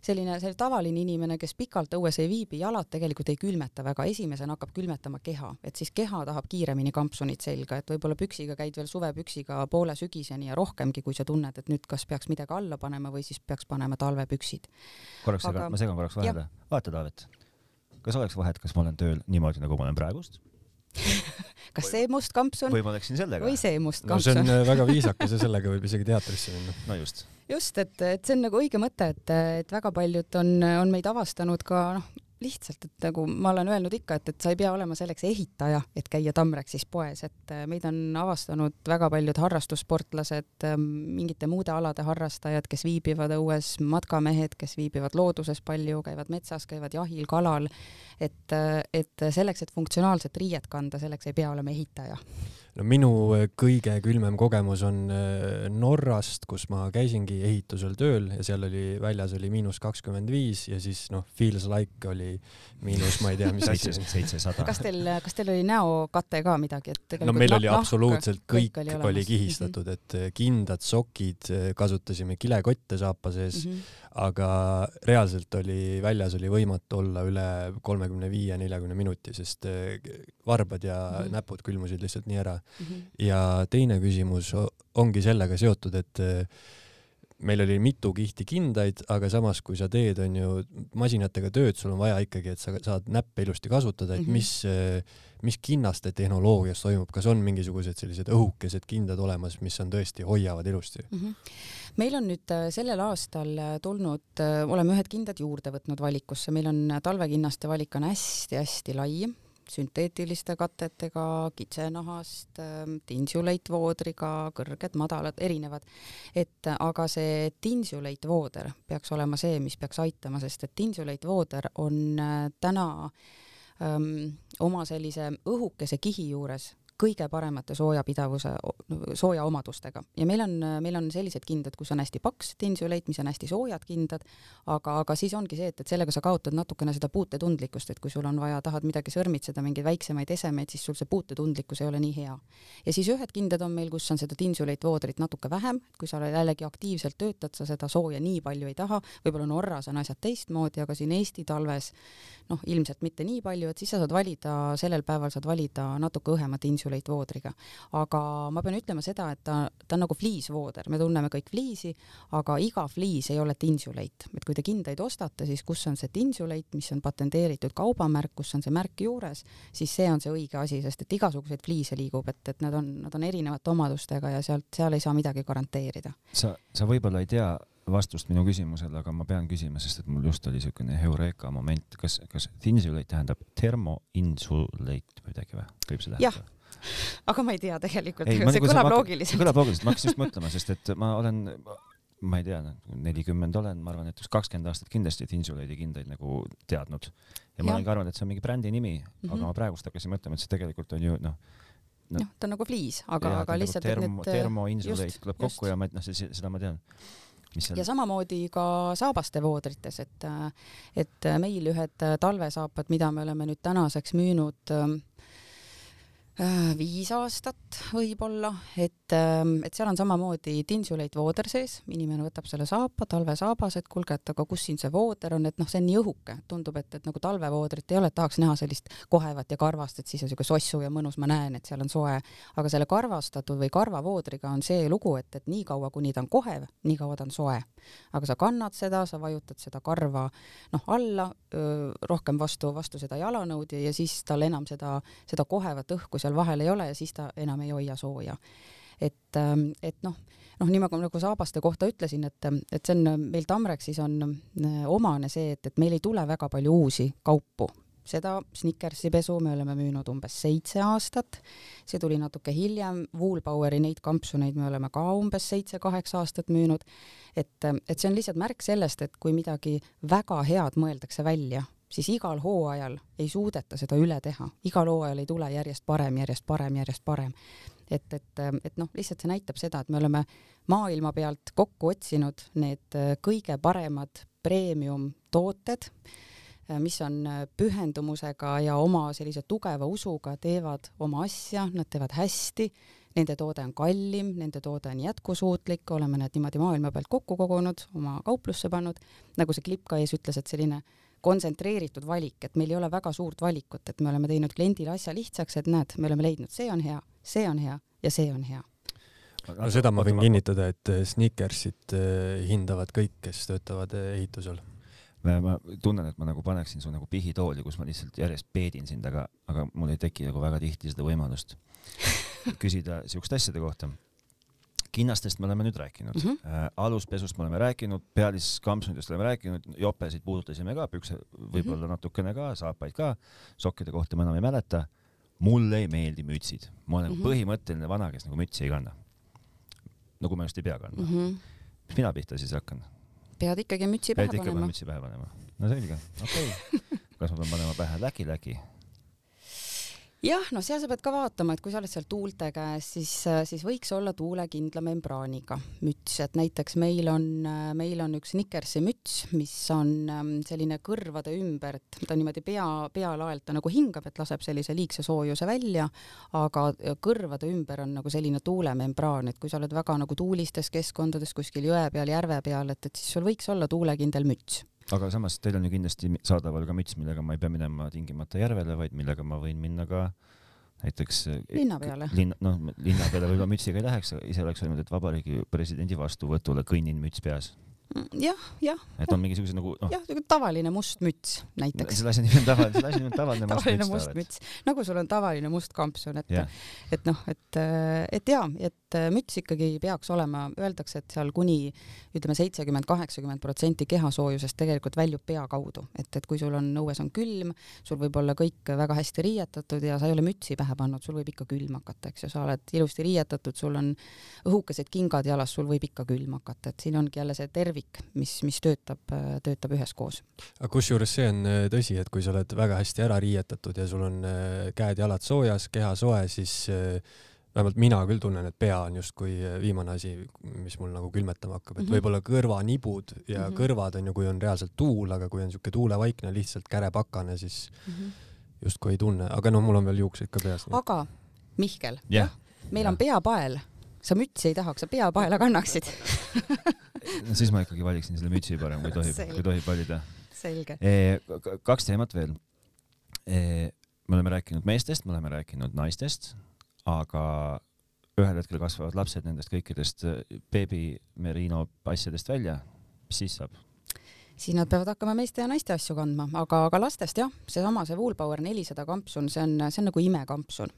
selline, selline tavaline inimene, kes pikalt õues ei viibi, jalad tegelikult ei külmeta väga, esimesena hakkab külmetama keha, et siis keha tahab kiiremini kampsunit selga, et võib-olla püksiga käid veel suvepüksiga poole sügiseni ja rohkemgi, kui sa tunned, et nüüd kas peaks midagi alla panema või siis peaks panema talvepüksid. korraks Aga... segan, ma segan korraks vahele. vaata, Taavet, kas oleks vahet, kas ma olen tööl niimoodi, nagu ma olen praegust? Kas see must kampsun? Või ma läksin sellega? Või see must kampsun no see on äh, väga viisakas ja sellega võib isegi teatrisse minna. no just just, et, et see on nagu õige mõte, et, et väga paljud on, on meid avastanud ka noh, lihtsalt, et nagu ma olen öelnud ikka, et, et sa ei pea olema selleks ehitaja, et käia Tamreksis poes, et äh, meid on avastanud väga paljud harrastussportlased, ähm, mingite muude alade harrastajad, kes viibivad õues, matkamehed, kes viibivad looduses palju, käivad metsas, käivad jahil, kalal, et, äh, et selleks, et funktsionaalset riiet kanda, selleks ei pea olema ehitaja no minu äh, kõige külmem kogemus on äh, Norrast, kus ma käisingi ehitusel tööl ja seal oli väljas oli miinus kakskümmend viis ja siis noh, feels like oli miinus, ma ei tea, mis asi. seitsesada. kas teil, kas teil oli näokate ka midagi, et no meil oli absoluutselt kõik, kõik oli, oli kihistatud mm, -hmm. et äh, kindad, sokid, kasutasime kilekotte saapa sees mm, -hmm. Aga reaalselt oli väljas oli võimatu olla üle kolmekümne viie, neljakümne minuti, sest varbad ja mm -hmm. näpud külmusid lihtsalt nii ära mm. -hmm. ja teine küsimus ongi sellega seotud, et äh, meil oli mitu kihti kindaid, aga samas, kui sa teed, on ju, masinatega tööd, sul on vaja ikkagi, et sa saad näppe ilusti kasutada, et mm -hmm. mis, äh, mis kinnaste tehnoloogias toimub, kas on mingisugused sellised õhukesed kindad olemas, mis on tõesti, hoiavad ilusti mm? -hmm. Meil on nüüd äh, sellel aastal tulnud, oleme ühed kindad juurde võtnud valikusse, meil on talvekinnaste valik on hästi-hästi lai sünteetiliste katetega, kitsenahast, ähm, tinsuleitvoodriga, kõrged-madalad, erinevad. et aga see tinsuleitvooder peaks olema see, mis peaks aitama, sest et tinsuleitvooder on äh, täna öö, ähm, oma sellise õhukese kihi juures kõige paremate soojapidavuse, sooja omadustega ja meil on, meil on sellised kindad, kus on hästi paks tinsuleit, mis on hästi soojad kindad, aga, aga siis ongi see, et, et sellega sa kaotad natukene seda puutetundlikkust, et kui sul on vaja, tahad midagi sõrmitseda, mingeid väiksemaid esemeid, siis sul see puutetundlikkus ei ole nii hea. ja siis ühed kindad on meil, kus on seda tinsuleitvoodrit natuke vähem, kui sa jällegi aktiivselt töötad, sa seda sooja nii palju ei taha, võib-olla Norras on asjad teistmoodi, aga siin Eesti talves noh, ilmselt mitte nii palju, et siis sa saad valida, sellel päeval saad valida natuke õhema tinsuleitvoodrit, insuleitvoodriga. aga ma pean ütlema seda, et ta, ta on nagu fliisvooder, me tunneme kõik fliisi, aga iga fliis ei ole tinsuleit, et kui te kindaid ostate, siis kus on see tinsuleit, mis on patenteeritud kaubamärk, kus on see märk juures, siis see on see õige asi, sest et igasuguseid fliise liigub, et, et nad on, nad on erinevate omadustega ja sealt, seal ei saa midagi garanteerida. sa, sa võib-olla ei tea vastust minu küsimusele, aga ma pean küsima, sest et mul just oli niisugune heureka moment, kas, kas insulate tähendab termoinsulate või midagi või, võib see tähendada? Aga ma ei tea tegelikult, see nagu kõlab loogiliselt. kõlab loogiliselt, ma hakkasin just mõtlema, sest et ma olen, ma ei tea, nelikümmend olen, ma arvan, et üks kakskümmend aastat kindlasti, et Insulate'i kindaid nagu teadnud. ja ma olen ka arvanud, et see on mingi brändi nimi mm, -hmm. aga mhm. ma praegust hakkasin mõtlema, et see tegelikult on ju noh noh no, ta on nagu fliis, aga, aga nagu lihtsalt termo, need termoinsulate tuleb just. kokku ja ma, noh, seda ma tean. Ja samamoodi ka saabaste voodrites, et, et meil ühed talvesaapad, mida me oleme nüüd tänaseks müünud viis aastat võib-olla, et, ähm, et seal on samamoodi tinsuleit vooder sees, inimene võtab selle saapa, talvesaabas, et kuulge, et aga kus siin see vooder on, et noh, see on nii õhuke, tundub, et, et nagu talvevoodrit ei ole, et tahaks näha sellist kohevat ja karvast, et siis on niisugune sossu ja mõnus, ma näen, et seal on soe, aga selle karvastatud või karvavoodriga on see lugu, et, et niikaua, kuni ta on kohev, niikaua ta on soe. aga sa kannad seda, sa vajutad seda karva noh, alla, rohkem vastu, vastu seda jalanõud ja, ja siis tal enam seda, seda kohevat õhku seal vahel ei ole ja siis ta enam ei hoia sooja. et, ähm, et noh, noh, nii nagu, nagu saabaste kohta ütlesin, et, et see on meil Tamrexis on äh, omane see, et, et meil ei tule väga palju uusi kaupu. Seda Snickersi pesu me oleme müünud umbes seitse aastat, see tuli natuke hiljem, Woolpoweri neid kampsuneid me oleme ka umbes seitse-kaheksa aastat müünud, et, et see on lihtsalt märk sellest, et kui midagi väga head mõeldakse välja, siis igal hooajal ei suudeta seda üle teha, igal hooajal ei tule järjest parem, järjest parem, järjest parem. et, et, et noh, lihtsalt see näitab seda, et me oleme maailma pealt kokku otsinud need kõige paremad premium tooted, mis on pühendumusega ja oma sellise tugeva usuga teevad oma asja, nad teevad hästi, nende toode on kallim, nende toode on jätkusuutlik, oleme need niimoodi maailma pealt kokku kogunud, oma kauplusse pannud, nagu see klipp ka ees ütles, et selline kontsentreeritud valik, et meil ei ole väga suurt valikut, et me oleme teinud kliendile asja lihtsaks, et näed, me oleme leidnud, see on hea, see on hea ja see on hea. no seda ma võin kinnitada, et äh, Snickersit äh, hindavad kõik, kes töötavad äh, ehitusel. ma tunnen, et ma nagu paneksin su nagu pihitooli, kus ma lihtsalt järjest peedin sind, aga, aga mul ei teki nagu väga tihti seda võimalust küsida siukeste asjade kohta. Kinnastest me oleme nüüd rääkinud mm. -hmm. aluspesust me oleme rääkinud, pealiskampsunitest oleme rääkinud, jopesid puudutasime ka, pükse võib-olla Mhm. natukene ka, saapaid ka, sokkide kohta ma enam ei mäleta. mulle ei meeldi mütsid, ma olen mm. -hmm. põhimõtteline vana, kes nagu mütsi ei kanna. nagu ma just ei pea kandma mm. mm. -hmm. -hmm. mis mina pihta siis hakkan? pead ikkagi mütsi pähe pead ikka panema panema. mütsi pähe panema? no selge, okei okay. kas ma pean panema pähe läki-läki? jah, no seal sa pead ka vaatama, et kui sa oled seal tuulte käes, siis, siis võiks olla tuulekindla membraaniga müts, et näiteks meil on, meil on üks Nickersi müts, mis on ähm, selline kõrvade ümbert, ta niimoodi pea, pealaelt ta nagu hingab, et laseb sellise liigse soojuse välja, aga kõrvade ümber on nagu selline tuulemembraan, et kui sa oled väga nagu tuulistes keskkondades kuskil jõe peal, järve peal, et, et siis sul võiks olla tuulekindel müts. Aga samas teil on ju kindlasti saadaval ka müts, millega ma ei pea minema tingimata järvele, vaid millega ma võin minna ka näiteks linna peale. linna, noh, linna peale võib-olla mütsiga ei läheks, ise oleks öelnud, et vabariigi presidendi vastuvõtule kõnnin müts peas. jah, jah. et on mingisuguse nagu noh. jah, tavaline must müts näiteks. selle asja nimi on tavaline, selle asja nimi on tavaline must tavaline müts. must müts, nagu sul on tavaline must kampsun, et yeah., et noh, et, et jaa, et müts ikkagi peaks olema, öeldakse, et seal kuni ütleme, seitsekümmend, kaheksakümmend protsenti kehasoojusest tegelikult väljub pea kaudu, et, et kui sul on õues on külm, sul võib olla kõik väga hästi riietatud ja sa ei ole mütsi pähe pannud, sul võib ikka külm hakata, eks ju, sa oled ilusti riietatud, sul on õhukesed kingad jalas, sul võib ikka külm hakata, et siin ongi jälle see tervik, mis, mis töötab, töötab üheskoos. aga kusjuures see on tõsi, et kui sa oled väga hästi ära riietatud ja sul on käed-jalad soojas, keha soe, siis vähemalt mina küll tunnen, et pea on justkui viimane asi, mis mul nagu külmetama hakkab, et mm -hmm. võib-olla kõrvanibud ja mm -hmm. kõrvad on ju, kui on reaalselt tuul, aga kui on niisugune tuulevaikne lihtsalt kärepakane, siis mm -hmm. justkui ei tunne, aga noh, mul on veel juuksed ka peas. aga Mihkel yeah., meil yeah. on peapael, sa mütsi ei tahaks, sa peapaela kannaksid no siis ma ikkagi valiksin selle mütsi parem, kui tohib, kui tohib valida. selge e,. kaks teemat veel e,. me oleme rääkinud meestest, me oleme rääkinud naistest aga ühel hetkel kasvavad lapsed nendest kõikidest beebi merino asjadest välja, mis siis saab? Siis nad peavad hakkama meeste ja naiste asju kandma, aga, aga lastest jah, seesama see Woolpower nelisada kampsun, see on, see on nagu imekampsun.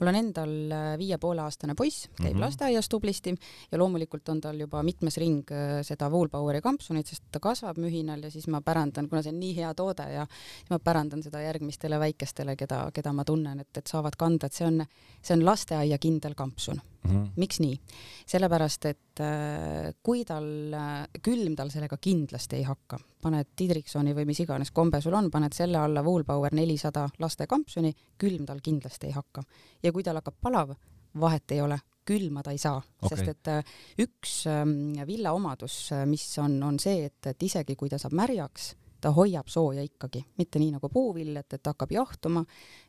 mul on endal viie poole aastane poiss, käib mm -hmm. lasteaias tublisti ja loomulikult on tal juba mitmes ring seda Woolpoweri kampsunit, sest ta kasvab mühinal ja siis ma pärandan, kuna see on nii hea toode ja ma pärandan seda järgmistele väikestele, keda, keda ma tunnen, et, et saavad kanda, et see on, see on lasteaia kindel kampsun Mm -hmm. miks nii? sellepärast, et äh, kui tal äh,, külm tal sellega kindlasti ei hakka, paned Didriksoni või mis iganes kombe sul on, paned selle alla Woolpower nelisada laste kampsuni, külm tal kindlasti ei hakka. ja kui tal hakkab palav, vahet ei ole, külma ta ei saa okay., sest et äh, üks äh, villa omadus, mis on, on see, et, et isegi kui ta saab märjaks, ta hoiab sooja ikkagi, mitte nii nagu puuvill, et, et hakkab jahtuma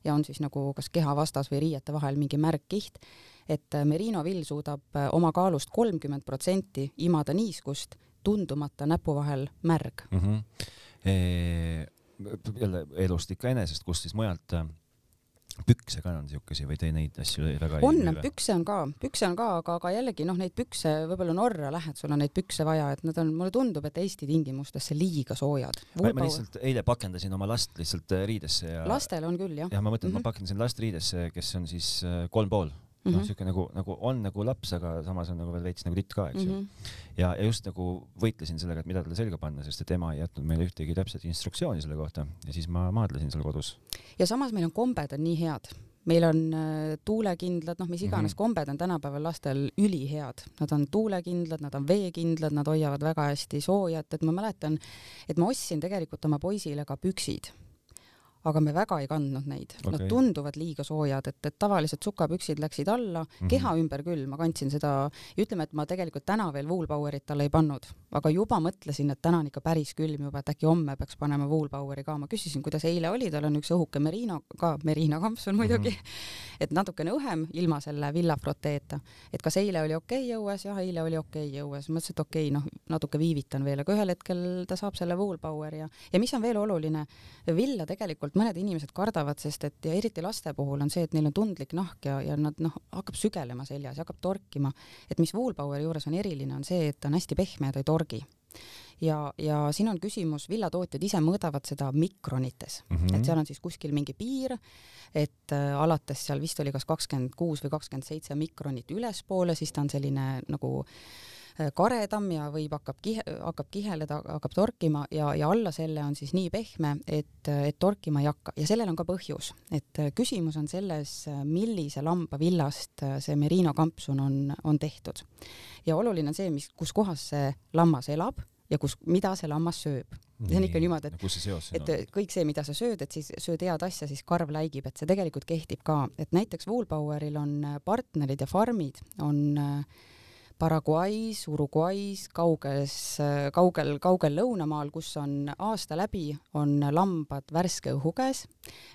ja on siis nagu kas keha vastas või riiete vahel mingi märg kiht, et merino vill suudab oma kaalust kolmkümmend protsenti imada niiskust, tundumata näpu vahel märg mm. -hmm. E jälle elust ikka enesest, kust siis mujalt pükse ka on siukesi või te neid asju väga on, pükse on ka, pükse on ka, aga, aga jällegi noh, neid pükse võib-olla Norra lähed, sul on neid pükse vaja, et nad on, mulle tundub, et Eesti tingimustesse liiga soojad. ma lihtsalt eile pakendasin oma last lihtsalt riidesse ja. lastel on küll jah. jah, ma mõtlen mm, -hmm. ma pakendasin last riidesse, kes on siis kolm pool mm -hmm., siuke nagu, nagu on nagu laps, aga samas on nagu veel veits nagu titt ka, eks ju. Mm -hmm.. ja, ja just nagu võitlesin sellega, et mida talle selga panna, sest et ema ei jätnud meile ühtegi täpset instruktsiooni selle kohta. Ja siis ma maadlesin seal kodus. ja samas meil on kombed on nii head, meil on äh, tuulekindlad, noh, mis iganes mm -hmm. kombed on tänapäeval lastel ülihead, nad on tuulekindlad, nad on veekindlad, nad hoiavad väga hästi soojat, et ma mäletan, et ma ostsin tegelikult oma poisile ka püksid aga me väga ei kandnud neid okay., nad tunduvad liiga soojad, et, et tavalised sukapüksid läksid alla mm, -hmm. keha ümber küll, ma kandsin seda, ütleme, et ma tegelikult täna veel Woolpowerit talle ei pannud, aga juba mõtlesin, et täna on ikka päris külm juba, et äkki homme peaks panema Woolpoweri ka, ma küsisin, kuidas eile oli, tal on üks õhuke merino, ka merino kampsun muidugi mm, -hmm. et natukene õhem ilma selle villafroteeta, et kas eile oli okei okay õues, jah, eile oli okei okay õues, mõtlesin, et okei okay,, noh, natuke viivitan veel, aga ühel hetkel ta saab selle Woolpoweri ja, ja mis on veel oluline, villa tegelikult mõned inimesed kardavad, sest et ja eriti laste puhul on see, et neil on tundlik nahk ja, ja nad noh, hakkab sügelema seljas, hakkab torkima. et mis Woolpoweri juures on eriline, on see, et ta on hästi pehme ja ta ei torgi ja, ja siin on küsimus, villatootjad ise mõõdavad seda mikronites mm, -hmm. et seal on siis kuskil mingi piir, et äh, alates seal vist oli kas kakskümmend kuus või kakskümmend seitse mikronit ülespoole, siis ta on selline nagu äh, karedam ja võib, hakkab kihe, hakkab kiheleda, hakkab torkima ja, ja alla selle on siis nii pehme, et, et torkima ei hakka ja sellel on ka põhjus, et äh, küsimus on selles, millise lamba villast see merino kampsun on, on tehtud. ja oluline on see, mis, kus kohas see lammas elab ja kus, mida see lammas sööb. see on ikka niimoodi, et, et on? kõik see, mida sa sööd, et siis sööd head asja, siis karv läigib, et see tegelikult kehtib ka, et näiteks Woolpoweril on äh, partnerid ja farmid on äh, Paraguay's, Uruguay's, kauges, kaugel, kaugel lõunamaal, kus on aasta läbi, on lambad värske õhu käes,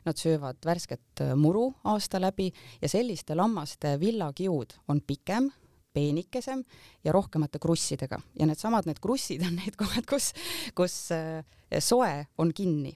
nad söövad värsket muru aasta läbi ja selliste lammaste villakiud on pikem, peenikesem ja rohkemate krussidega ja needsamad, need krussid on need kohad, kus, kus äh, soe on kinni.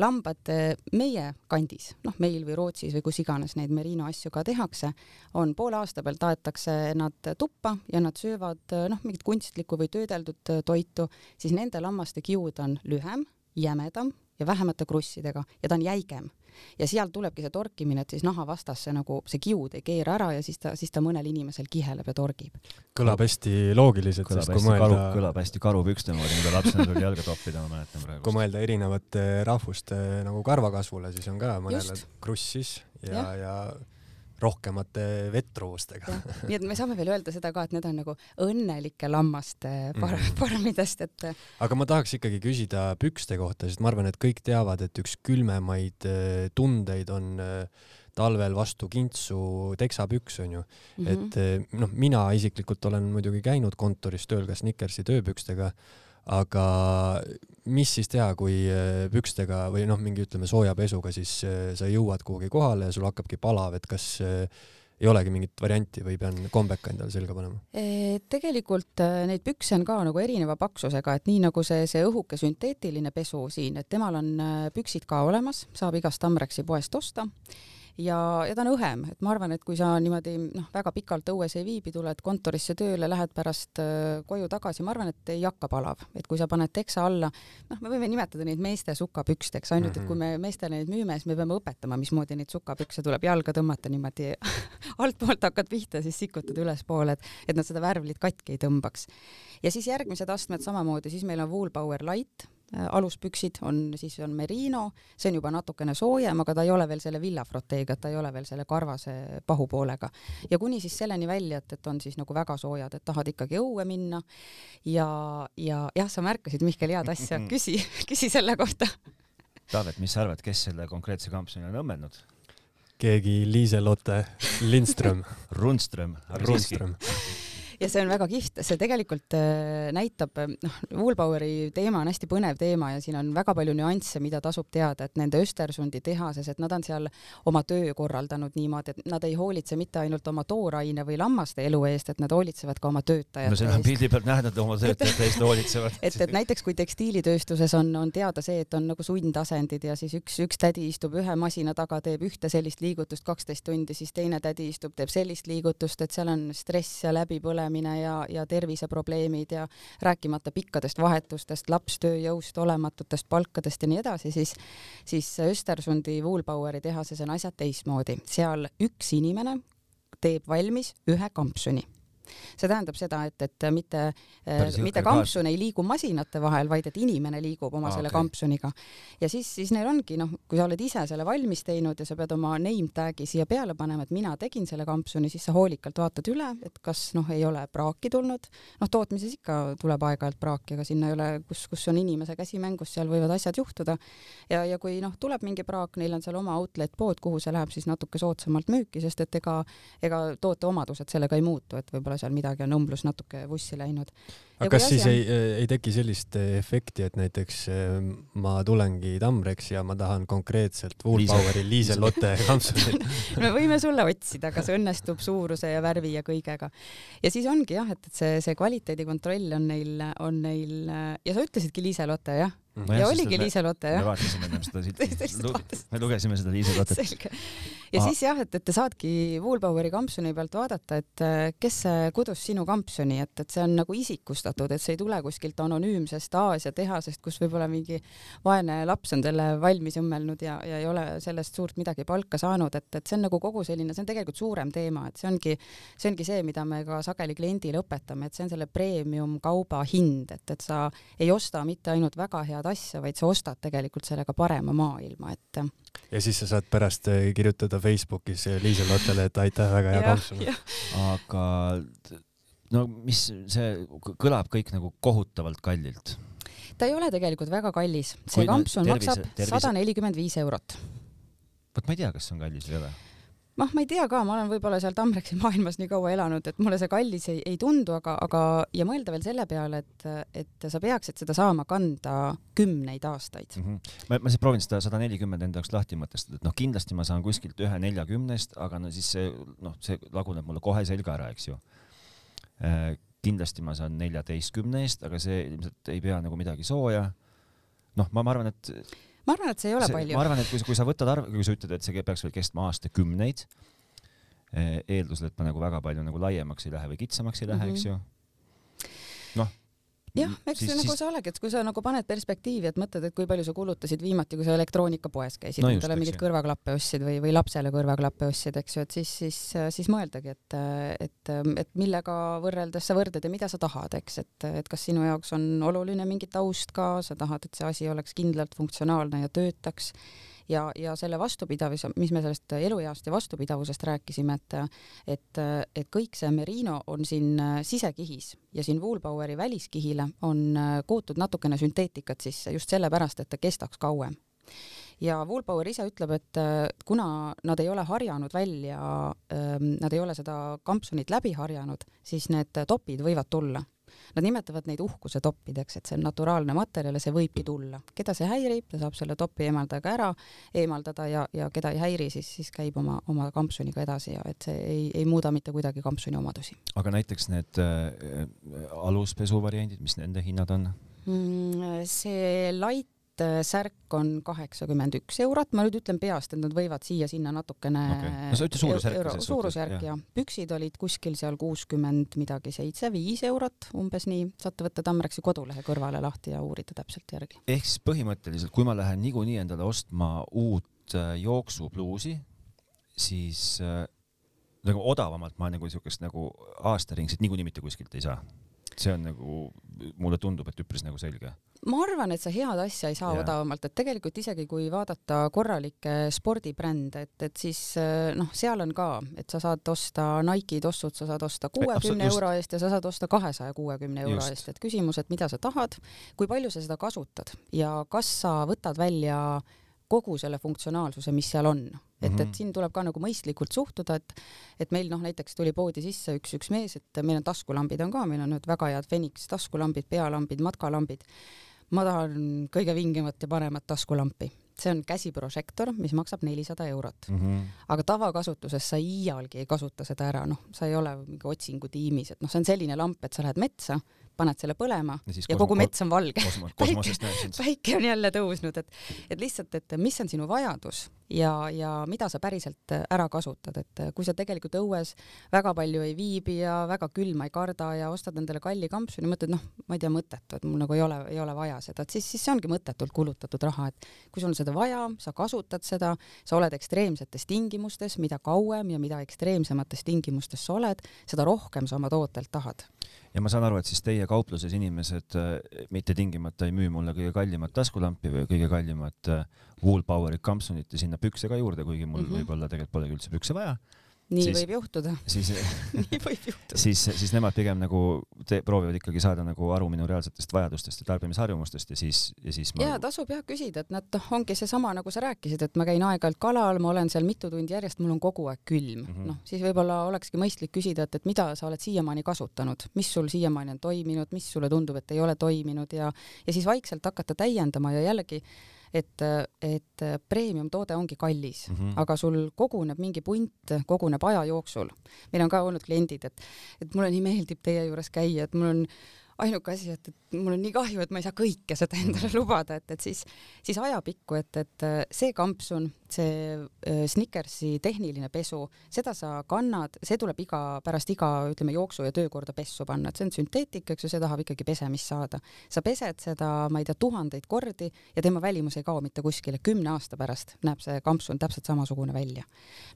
Lambad äh, meie kandis, noh, meil või Rootsis või kus iganes neid merino asju ka tehakse, on poole aasta pealt aetakse nad tuppa ja nad söövad äh, noh, mingit kunstlikku või töödeldud toitu, siis nende lammaste kiud on lühem, jämedam ja vähemate krussidega ja ta on jäigem ja sealt tulebki see torkimine, et siis naha vastas see nagu see kiud ei keera ära ja siis ta, siis ta mõnel inimesel kiheleb ja torgib. kõlab hästi loogiliselt, sest kui mõelda. kõlab hästi karupükste moodi, mida lapsena tuli jalga toppida, ma mäletan praegu. kui mõelda erinevate rahvuste nagu karvakasvule, siis on ka mõnel krussis ja, ja, ja rohkemate vetruvustega. nii et me saame veel öelda seda ka, et need on nagu õnnelike lammaste par mm. farmidest, et. aga ma tahaks ikkagi küsida pükste kohta, sest ma arvan, et kõik teavad, et üks külmemaid äh, tundeid on äh, talvel vastu kintsu teksapüks onju mm, -hmm. et äh, noh, mina isiklikult olen muidugi käinud kontoris tööl ka Snickersi tööpükstega aga mis siis teha, kui äh, pükstega või noh, mingi ütleme sooja pesuga siis äh, sa jõuad kuhugi kohale ja sul hakkabki palav, et kas äh, ei olegi mingit varianti või pean kombeka endale selga panema? tegelikult neid pükse on ka nagu erineva paksusega, et nii nagu see, see õhuke sünteetiline pesu siin, et temal on püksid ka olemas, saab igast Amrexi poest osta ja, ja ta on õhem, et ma arvan, et kui sa niimoodi noh, väga pikalt õues ei viibi, tuled kontorisse tööle, lähed pärast äh, koju tagasi, ma arvan, et ei hakka palav, et kui sa paned teksa alla, noh, me võime nimetada neid meeste sukapüksteks, ainult et kui me meestele neid müüme, siis me peame õpetama, mismoodi neid sukapükse tuleb jalga tõmmata niimoodi altpoolt hakkad pihta, siis sikutad ülespoole, et, et nad seda värvlit katki ei tõmbaks. ja siis järgmised astmed samamoodi, siis meil on Woolpower Light aluspüksid on, siis on merino, see on juba natukene soojem, aga ta ei ole veel selle villafroteega, ta ei ole veel selle karvase pahupoolega. ja kuni siis selleni välja, et, et on siis nagu väga soojad, et tahad ikkagi õue minna ja, ja jah, sa märkasid, Mihkel, head asja, küsi, küsi selle kohta. Taavet, mis sa arvad, kes selle konkreetse kampsuni on õmmelnud? keegi Liise-Lotte Lindström Rundström. Rundström ja see on väga kihvt, see tegelikult äh, näitab, noh, Woolpoweri teema on hästi põnev teema ja siin on väga palju nüansse, mida tasub teada, et nende Östersundi tehases, et nad on seal oma töö korraldanud niimoodi, et nad ei hoolitse mitte ainult oma tooraine või lammaste elu eest, et nad hoolitsevad ka oma töötajate eest. no seda on pildi pealt näha, et nad oma töötajate eest hoolitsevad. et, et näiteks kui tekstiilitööstuses on, on teada see, et on nagu sundasendid ja siis üks, üks tädi istub ühe masina taga, teeb ühte sellist liigutust kaksteist tundi, siis teine tädi istub, teeb sellist liigutust, et seal on stress ja läbipõlemine põlemine ja, ja terviseprobleemid ja rääkimata pikkadest vahetustest, lapstööjõust, olematutest palkadest ja nii edasi, siis, siis Östersundi Woolpoweri tehases on asjad teistmoodi. seal üks inimene teeb valmis ühe kampsuni see tähendab seda, et, et mitte, mitte kampsun ei liigu masinate vahel, vaid et inimene liigub oma ah, selle okay. kampsuniga. ja siis, siis neil ongi noh, kui sa oled ise selle valmis teinud ja sa pead oma name tag'i siia peale panema, et mina tegin selle kampsuni, siis sa hoolikalt vaatad üle, et kas noh, ei ole praaki tulnud. noh, tootmises ikka tuleb aeg-ajalt praaki, aga sinna ei ole, kus, kus on inimese käsi mängus, seal võivad asjad juhtuda. ja, ja kui noh, tuleb mingi praak, neil on seal oma outlet pood, kuhu see läheb siis natuke soodsamalt müüki, sest et ega, ega toote omadused sellega ei muutu, et võib-olla seal midagi on õmblus natuke vussi läinud. aga kas siis on... ei, ei teki sellist eh, efekti, et näiteks eh, ma tulengi Tamreks ja ma tahan konkreetselt Woolpoweri Liiselotte kampsunit me võime sulle otsida, kas õnnestub suuruse ja värvi ja kõigega. ja siis ongi jah, et, et see, see kvaliteedikontroll on neil, on neil ja sa ütlesidki Liiselotte jah? No jah, ja oligi me- Liiselotte me jah. vaatasime ennem seda silti, me lugesime seda Liiselottet. selge. ja Aa. siis jah, et, et te saadki Woolboweri kampsuni pealt vaadata, et äh, kes see kudus sinu kampsuni, et, et see on nagu isikustatud, et see ei tule kuskilt anonüümsest Aasia tehasest, kus võib-olla mingi vaene laps on selle valmis õmmelnud ja, ja ei ole sellest suurt midagi palka saanud, et, et see on nagu kogu selline, see on tegelikult suurem teema, et see ongi, see ongi see, mida me ka sageli kliendile õpetame, et see on selle premium kauba hind, et, et sa ei osta mitte ainult väga head asja, vaid sa ostad tegelikult sellega parema maailma, et ja siis sa saad pärast eh, kirjutada Facebookis eh, Liiselottele, et aitäh, väga hea kampsun. aga no mis see kõlab kõik nagu kohutavalt kallilt. ta ei ole tegelikult väga kallis, Kui see no kampsun tervise- maksab sada nelikümmend viis eurot. vot ma ei tea, kas see on kallis või ei ole. noh, ma ei tea ka, ma olen võib-olla seal Tamreksi maailmas nii kaua elanud, et mulle see kallis ei, ei tundu, aga, aga ja mõelda veel selle peale, et, et sa peaksid seda saama kanda kümneid aastaid. mm. -hmm. ma, ma siis proovin seda sada nelikümmend enda jaoks lahti mõtestada, et noh, kindlasti ma saan kuskilt ühe neljakümnest, aga no siis see noh, see laguneb mulle kohe selga ära, eks ju. kindlasti ma saan neljateistkümne eest, aga see ilmselt ei pea nagu midagi sooja. noh, ma, ma arvan, et ma arvan, et see ei ole see, palju ma. arvan, et kui sa, kui sa võtad arv, kui sa ütled, et see peaks veel kestma aastakümneid, eeldusel, et ma nagu väga palju nagu laiemaks ei lähe või kitsamaks ei lähe mm, Mhm. -hmm. eks ju. noh. jah, eks see nagu sa olegi, et kui sa nagu paned perspektiivi, et mõtled, et kui palju sa kulutasid viimati, kui sa elektroonikapoes käisid No endale mingeid kõrvaklappe ostsid või, või lapsele kõrvaklappe ostsid, eks ju, et siis, siis, siis mõeldagi, et, et, et millega võrreldes sa võrdled ja mida sa tahad, eks, et, et kas sinu jaoks on oluline mingi taust ka, sa tahad, et see asi oleks kindlalt funktsionaalne ja töötaks ja, ja selle vastupidavus, mis me sellest elueast ja vastupidavusest rääkisime, et et, et kõik see Merino on siin sisekihis ja siin Woolboweri väliskihile on kootud natukene sünteetikat sisse just sellepärast, et ta kestaks kauem. ja Woolbower ise ütleb, et kuna nad ei ole harjanud välja, nad ei ole seda kampsunit läbi harjanud, siis need topid võivad tulla Nad nimetavad neid uhkuse toppideks, et see on naturaalne materjal ja see võibki tulla. keda see häirib, ta saab selle topi eemaldajaga ära eemaldada ja, ja keda ei häiri, siis, siis käib oma, oma kampsuniga edasi ja et see ei, ei muuda mitte kuidagi kampsuni omadusi aga näiteks need äh, aluspesu variandid, mis nende hinnad on? mm,. see light äh, särk on kaheksakümmend üks eurot, ma nüüd ütlen peast, et nad võivad siia-sinna natukene Okei. No sa ütle suhtes, suurusjärk jah. ja püksid olid kuskil seal kuuskümmend midagi seitse, viis eurot umbes nii, saate võtta Tamreksi kodulehe kõrvale lahti ja uurida täpselt järgi. ehk siis põhimõtteliselt, kui ma lähen niikuinii endale ostma uut äh, jooksupluusi, siis äh, nagu odavamalt ma nagu siukest nagu aastaringset niikuinii mitte kuskilt ei saa. See on nagu, mulle tundub, et üpris nagu selge. ma arvan, et sa head asja ei saa Jaa. odavamalt, et tegelikult isegi kui vaadata korralikke spordibrände, et, et siis äh, noh, seal on ka, et sa saad osta Nike'i tossud, sa saad osta kuuekümne just. euro eest ja sa saad osta kahesaja kuuekümne euro Just. eest, et küsimus, et mida sa tahad, kui palju sa seda kasutad ja kas sa võtad välja kogu selle funktsionaalsuse, mis seal on. et, Mhm. et siin tuleb ka nagu mõistlikult suhtuda, et et meil noh, näiteks tuli poodi sisse üks, üks mees, et meil on taskulambid on ka, meil on nüüd väga head Phoenix taskulambid, pealambid, matkalambid. ma tahan kõige vingemat ja paremat taskulampi, see on käsiprožektor, mis maksab nelisada eurot, Mm -hmm. aga tavakasutuses sa iialgi ei kasuta seda ära, noh, sa ei ole mingi otsingutiimis, et noh, see on selline lamp, et sa lähed metsa, paned selle põlema ja ja kogu mets on valge. kosmos, kosmosest näeb sind. päike on jälle tõusnud, et, et lihtsalt, et mis on sinu vajadus ja, ja mida sa päriselt ära kasutad, et kui sa tegelikult õues väga palju ei viibi ja väga külma ei karda ja ostad endale kalli kampsuni, mõtled, noh, ma ei tea, mõttetu, et mul nagu ei ole, ei ole vaja seda, et siis, siis see ongi mõttetult kulutatud raha, et kui sul on seda vaja, sa kasutad seda, sa oled ekstreemsetes tingimustes, mida kauem ja mida ekstreemsemates tingimustes sa oled, seda rohkem sa oma tootelt tahad. Ja ma saan aru, et siis teie kaupluses inimesed äh, mitte tingimata ei müü mulle kõige kallimat taskulampi või kõige kallimat äh, Woolpoweri kampsunit ja sinna pükse ka juurde, kuigi mul mm. -hmm. võib-olla tegelikult polegi üldse pükse vaja, nii Siis- võib juhtuda, siis nii võib juhtuda. siis, siis nemad pigem nagu te, proovivad ikkagi saada nagu aru minu reaalsetest vajadustest ja tarbimisharjumustest ja siis, ja siis ma ja tasub jah küsida, et nad noh, ongi seesama, nagu sa rääkisid, et ma käin aeg-ajalt kalal, ma olen seal mitu tundi järjest, mul on kogu aeg külm mm. -hmm., noh siis võib-olla olekski mõistlik küsida, et, et mida sa oled siiamaani kasutanud, mis sul siiamaani on toiminud, mis sulle tundub, et ei ole toiminud ja ja siis vaikselt hakata täiendama ja jällegi et, et premium-toode ongi kallis mm. -hmm. aga sul koguneb mingi punt, koguneb aja jooksul. meil on ka olnud kliendid, et, et mulle nii meeldib teie juures käia, et mul on ainuke asi, et, et mul on nii kahju, et ma ei saa kõike seda endale mm. lubada, et, et siis, siis ajapikku, et, et äh, see kampsun, see äh, Snickersi tehniline pesu, seda sa kannad, see tuleb iga, pärast iga, ütleme, jooksu ja töökorda pessu panna, et see on sünteetika, eks ju, see tahab ikkagi pesemist saada. sa pesed seda, ma ei tea, tuhandeid kordi ja tema välimus ei kao mitte kuskile, kümne aasta pärast näeb see kampsun täpselt samasugune välja.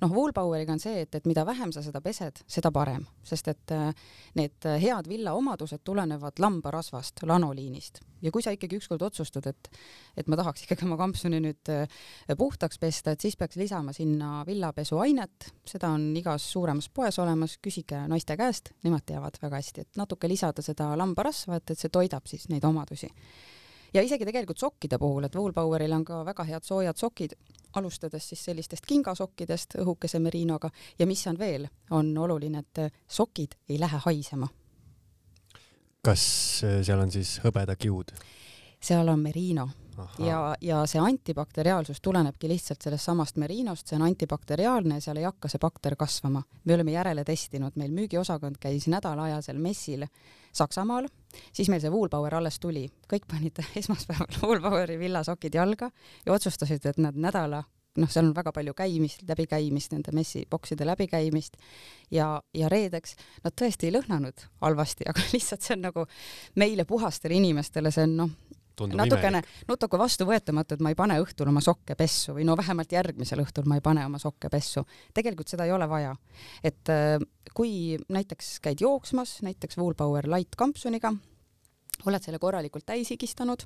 noh, Woolpoweriga on see, et, et mida vähem sa seda pesed, seda parem, sest et äh, need head villa omadused tulenevad saavad lambarasvast, lanoliinist ja kui sa ikkagi ükskord otsustad, et, et ma tahaks ikkagi oma kampsuni nüüd äh, puhtaks pesta, et siis peaks lisama sinna villapesuainet, seda on igas suuremas poes olemas, küsige naiste käest, nemad teavad väga hästi, et natuke lisada seda lambarasva, et, et see toidab siis neid omadusi. ja isegi tegelikult sokkide puhul, et Woolpoweril on ka väga head soojad sokid, alustades siis sellistest kingasokkidest õhukese merinoga. Ja mis on veel, on oluline, et sokid ei lähe haisema kas äh, seal on siis hõbedakiud? seal on merino Aha. ja, ja see antibakteriaalsus tulenebki lihtsalt sellest samast merinost, see on antibakteriaalne ja seal ei hakka see bakter kasvama. me oleme järele testinud, meil müügiosakond käis nädalaajasel messil Saksamaal, siis meil see Woolpower alles tuli, kõik panid esmaspäeval Woolpoweri villasokid jalga ja otsustasid, et nad nädala noh, seal on väga palju käimist, läbikäimist, nende messibokside läbikäimist ja, ja reedeks nad tõesti ei lõhnanud halvasti, aga lihtsalt see on nagu meile puhastele inimestele, see on noh, natukene natuke vastuvõetamatu, et ma ei pane õhtul oma sokke pessu või no vähemalt järgmisel õhtul ma ei pane oma sokke pessu. tegelikult seda ei ole vaja. et äh, kui näiteks käid jooksmas, näiteks Woolpower Light kampsuniga oled selle korralikult täis higistanud,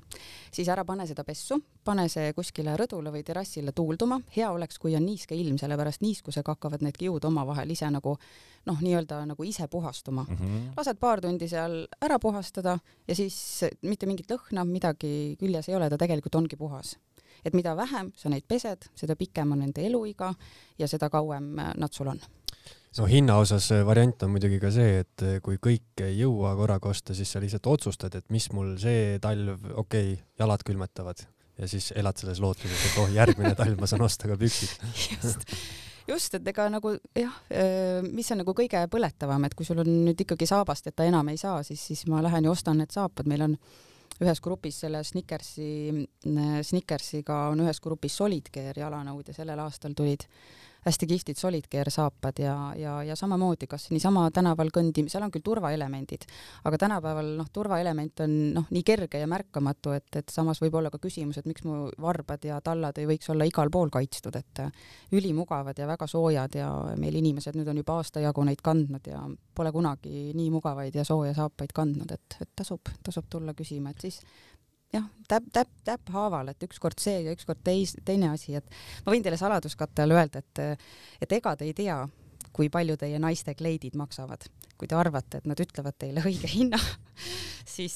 siis ära pane seda pessu, pane see kuskile rõdule või terrassile tuulduma, hea oleks, kui on niiske ilm, sellepärast niiskusega hakkavad need kiud omavahel ise nagu noh, nii-öelda nagu ise puhastuma mm. -hmm. lased paar tundi seal ära puhastada ja siis mitte mingit lõhna, midagi küljes ei ole, ta tegelikult ongi puhas. et mida vähem sa neid pesed, seda pikem on nende eluiga ja seda kauem nad sul on no hinna osas variant on muidugi ka see, et kui kõike ei jõua korraga osta, siis sa lihtsalt otsustad, et mis mul see talv, okei okay,, jalad külmetavad. Ja siis elad selles lootuses, et oh, järgmine talv ma saan osta ka püksid. Just, just, et ega nagu jah, mis on nagu kõige põletavam, et kui sul on nüüd ikkagi saabast, et ta enam ei saa, siis, siis ma lähen ja ostan need saapad, meil on ühes grupis selle Snickersi, Snickersiga on ühes grupis Solid Gear jalanõud ja sellel aastal tulid hästi kihvtid solid care saapad ja, ja, ja samamoodi kas niisama tänaval kõndim-, seal on küll turvaelemendid, aga tänapäeval noh, turvaelement on noh, nii kerge ja märkamatu, et, et samas võib olla ka küsimus, et miks mu varbad ja tallad ei võiks olla igal pool kaitstud, et ülimugavad ja väga soojad ja meil inimesed nüüd on juba aasta jagu neid kandnud ja pole kunagi nii mugavaid ja sooja saapaid kandnud, et, et tasub, tasub tulla küsima, et siis jah, täpp, täpp, täpphaaval, et ükskord see ja ükskord teis, teine asi, et ma võin teile saladuskatte all öelda, et, et ega te ei tea, kui palju teie naiste kleidid maksavad. kui te arvate, et nad ütlevad teile õige hinna, siis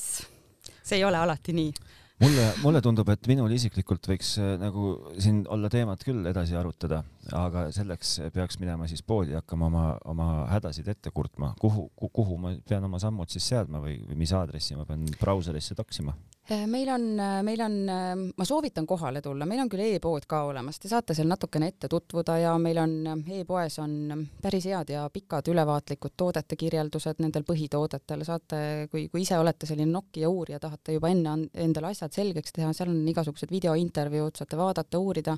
see ei ole alati nii. Mulle, mulle tundub, et minul isiklikult võiks äh, nagu siin olla teemat küll edasi arutada, aga selleks peaks minema siis poodi hakkama oma, oma hädasid ette kurtma, kuhu, kuhu ma pean oma sammud siis seadma või, või mis aadressi ma pean brauserisse toksima meil on, äh, meil on, äh, ma soovitan kohale tulla, meil on küll e-pood ka olemas, te saate seal natukene ette tutvuda ja meil on e-poes on päris head ja pikad ülevaatlikud toodete kirjeldused nendel põhitoodetel, saate, kui, kui ise olete selline Nokia uurija, tahate juba enne endale asjad selgeks teha, seal on igasugused videointervjuud, saate vaadata, uurida.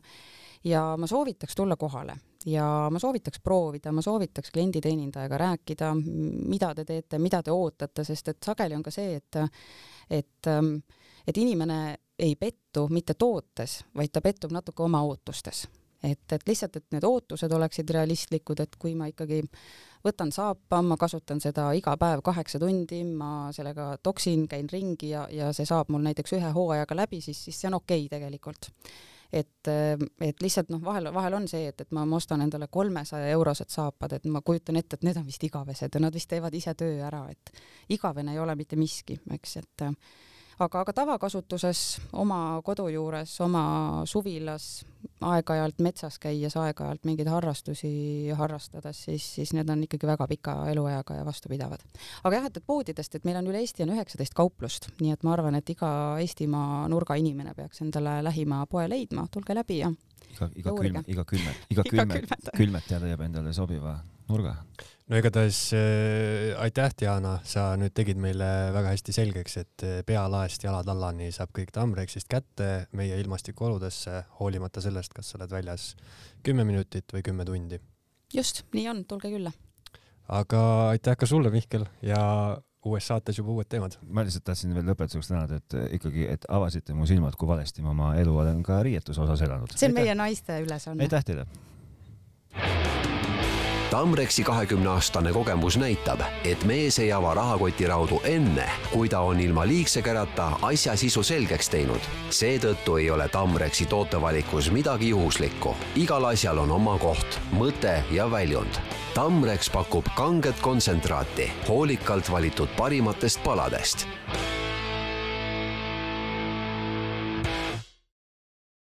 Ja ma soovitaks tulla kohale ja ma soovitaks proovida, ma soovitaks klienditeenindajaga rääkida, mida te teete, mida te ootate, sest et sageli on ka see, et et, ähm, et inimene ei pettu mitte tootes, vaid ta pettub natuke oma ootustes. et, et lihtsalt, et need ootused oleksid realistlikud, et kui ma ikkagi võtan saapa, ma kasutan seda iga päev kaheksa tundi, ma sellega toksin, käin ringi ja, ja see saab mul näiteks ühe hooajaga läbi, siis, siis see on okei okay tegelikult et, et lihtsalt noh, vahel, vahel on see, et, et ma, ma ostan endale kolmesaja eurosed saapad, et ma kujutan ette, et need on vist igavesed ja nad vist teevad ise töö ära, et igavene ei ole mitte miski, eks, et aga, aga tavakasutuses oma kodu juures, oma suvilas, aeg-ajalt metsas käies, aeg-ajalt mingeid harrastusi harrastades, siis, siis need on ikkagi väga pika elueaga ja vastupidavad. aga jah, et, et poodidest, et meil on üle Eesti on üheksateist kauplust, nii et ma arvan, et iga Eestimaa nurga inimene peaks endale lähima poe leidma, tulge läbi ja iga, iga külm, iga külmet, iga külmet, külmetaja leiab endale sobiva nurga no igatahes äh, aitäh, Diana, sa nüüd tegid meile väga hästi selgeks, et äh, pealaest jalad allani saab kõik Tamrexist kätte meie ilmastikuoludesse, hoolimata sellest, kas sa oled väljas kümme minutit või kümme tundi. just, nii on, tulge külla. aga aitäh ka sulle, Mihkel, ja uues saates juba uued teemad. ma lihtsalt tahtsin veel lõpetuseks tänada, et ikkagi, et avasite mu silmad, kui valesti ma oma elu olen ka riietuse osas elanud. see on aitäh. meie naiste ülesanne. aitäh teile Tamrexi kahekümne aastane kogemus näitab, et mees ei ava rahakotiraudu enne, kui ta on ilma liigse kärata asja sisu selgeks teinud. seetõttu ei ole Tamrexi tootevalikus midagi juhuslikku. igal asjal on oma koht, mõte ja väljund. Tamrex pakub kanget kontsentraati hoolikalt valitud parimatest paladest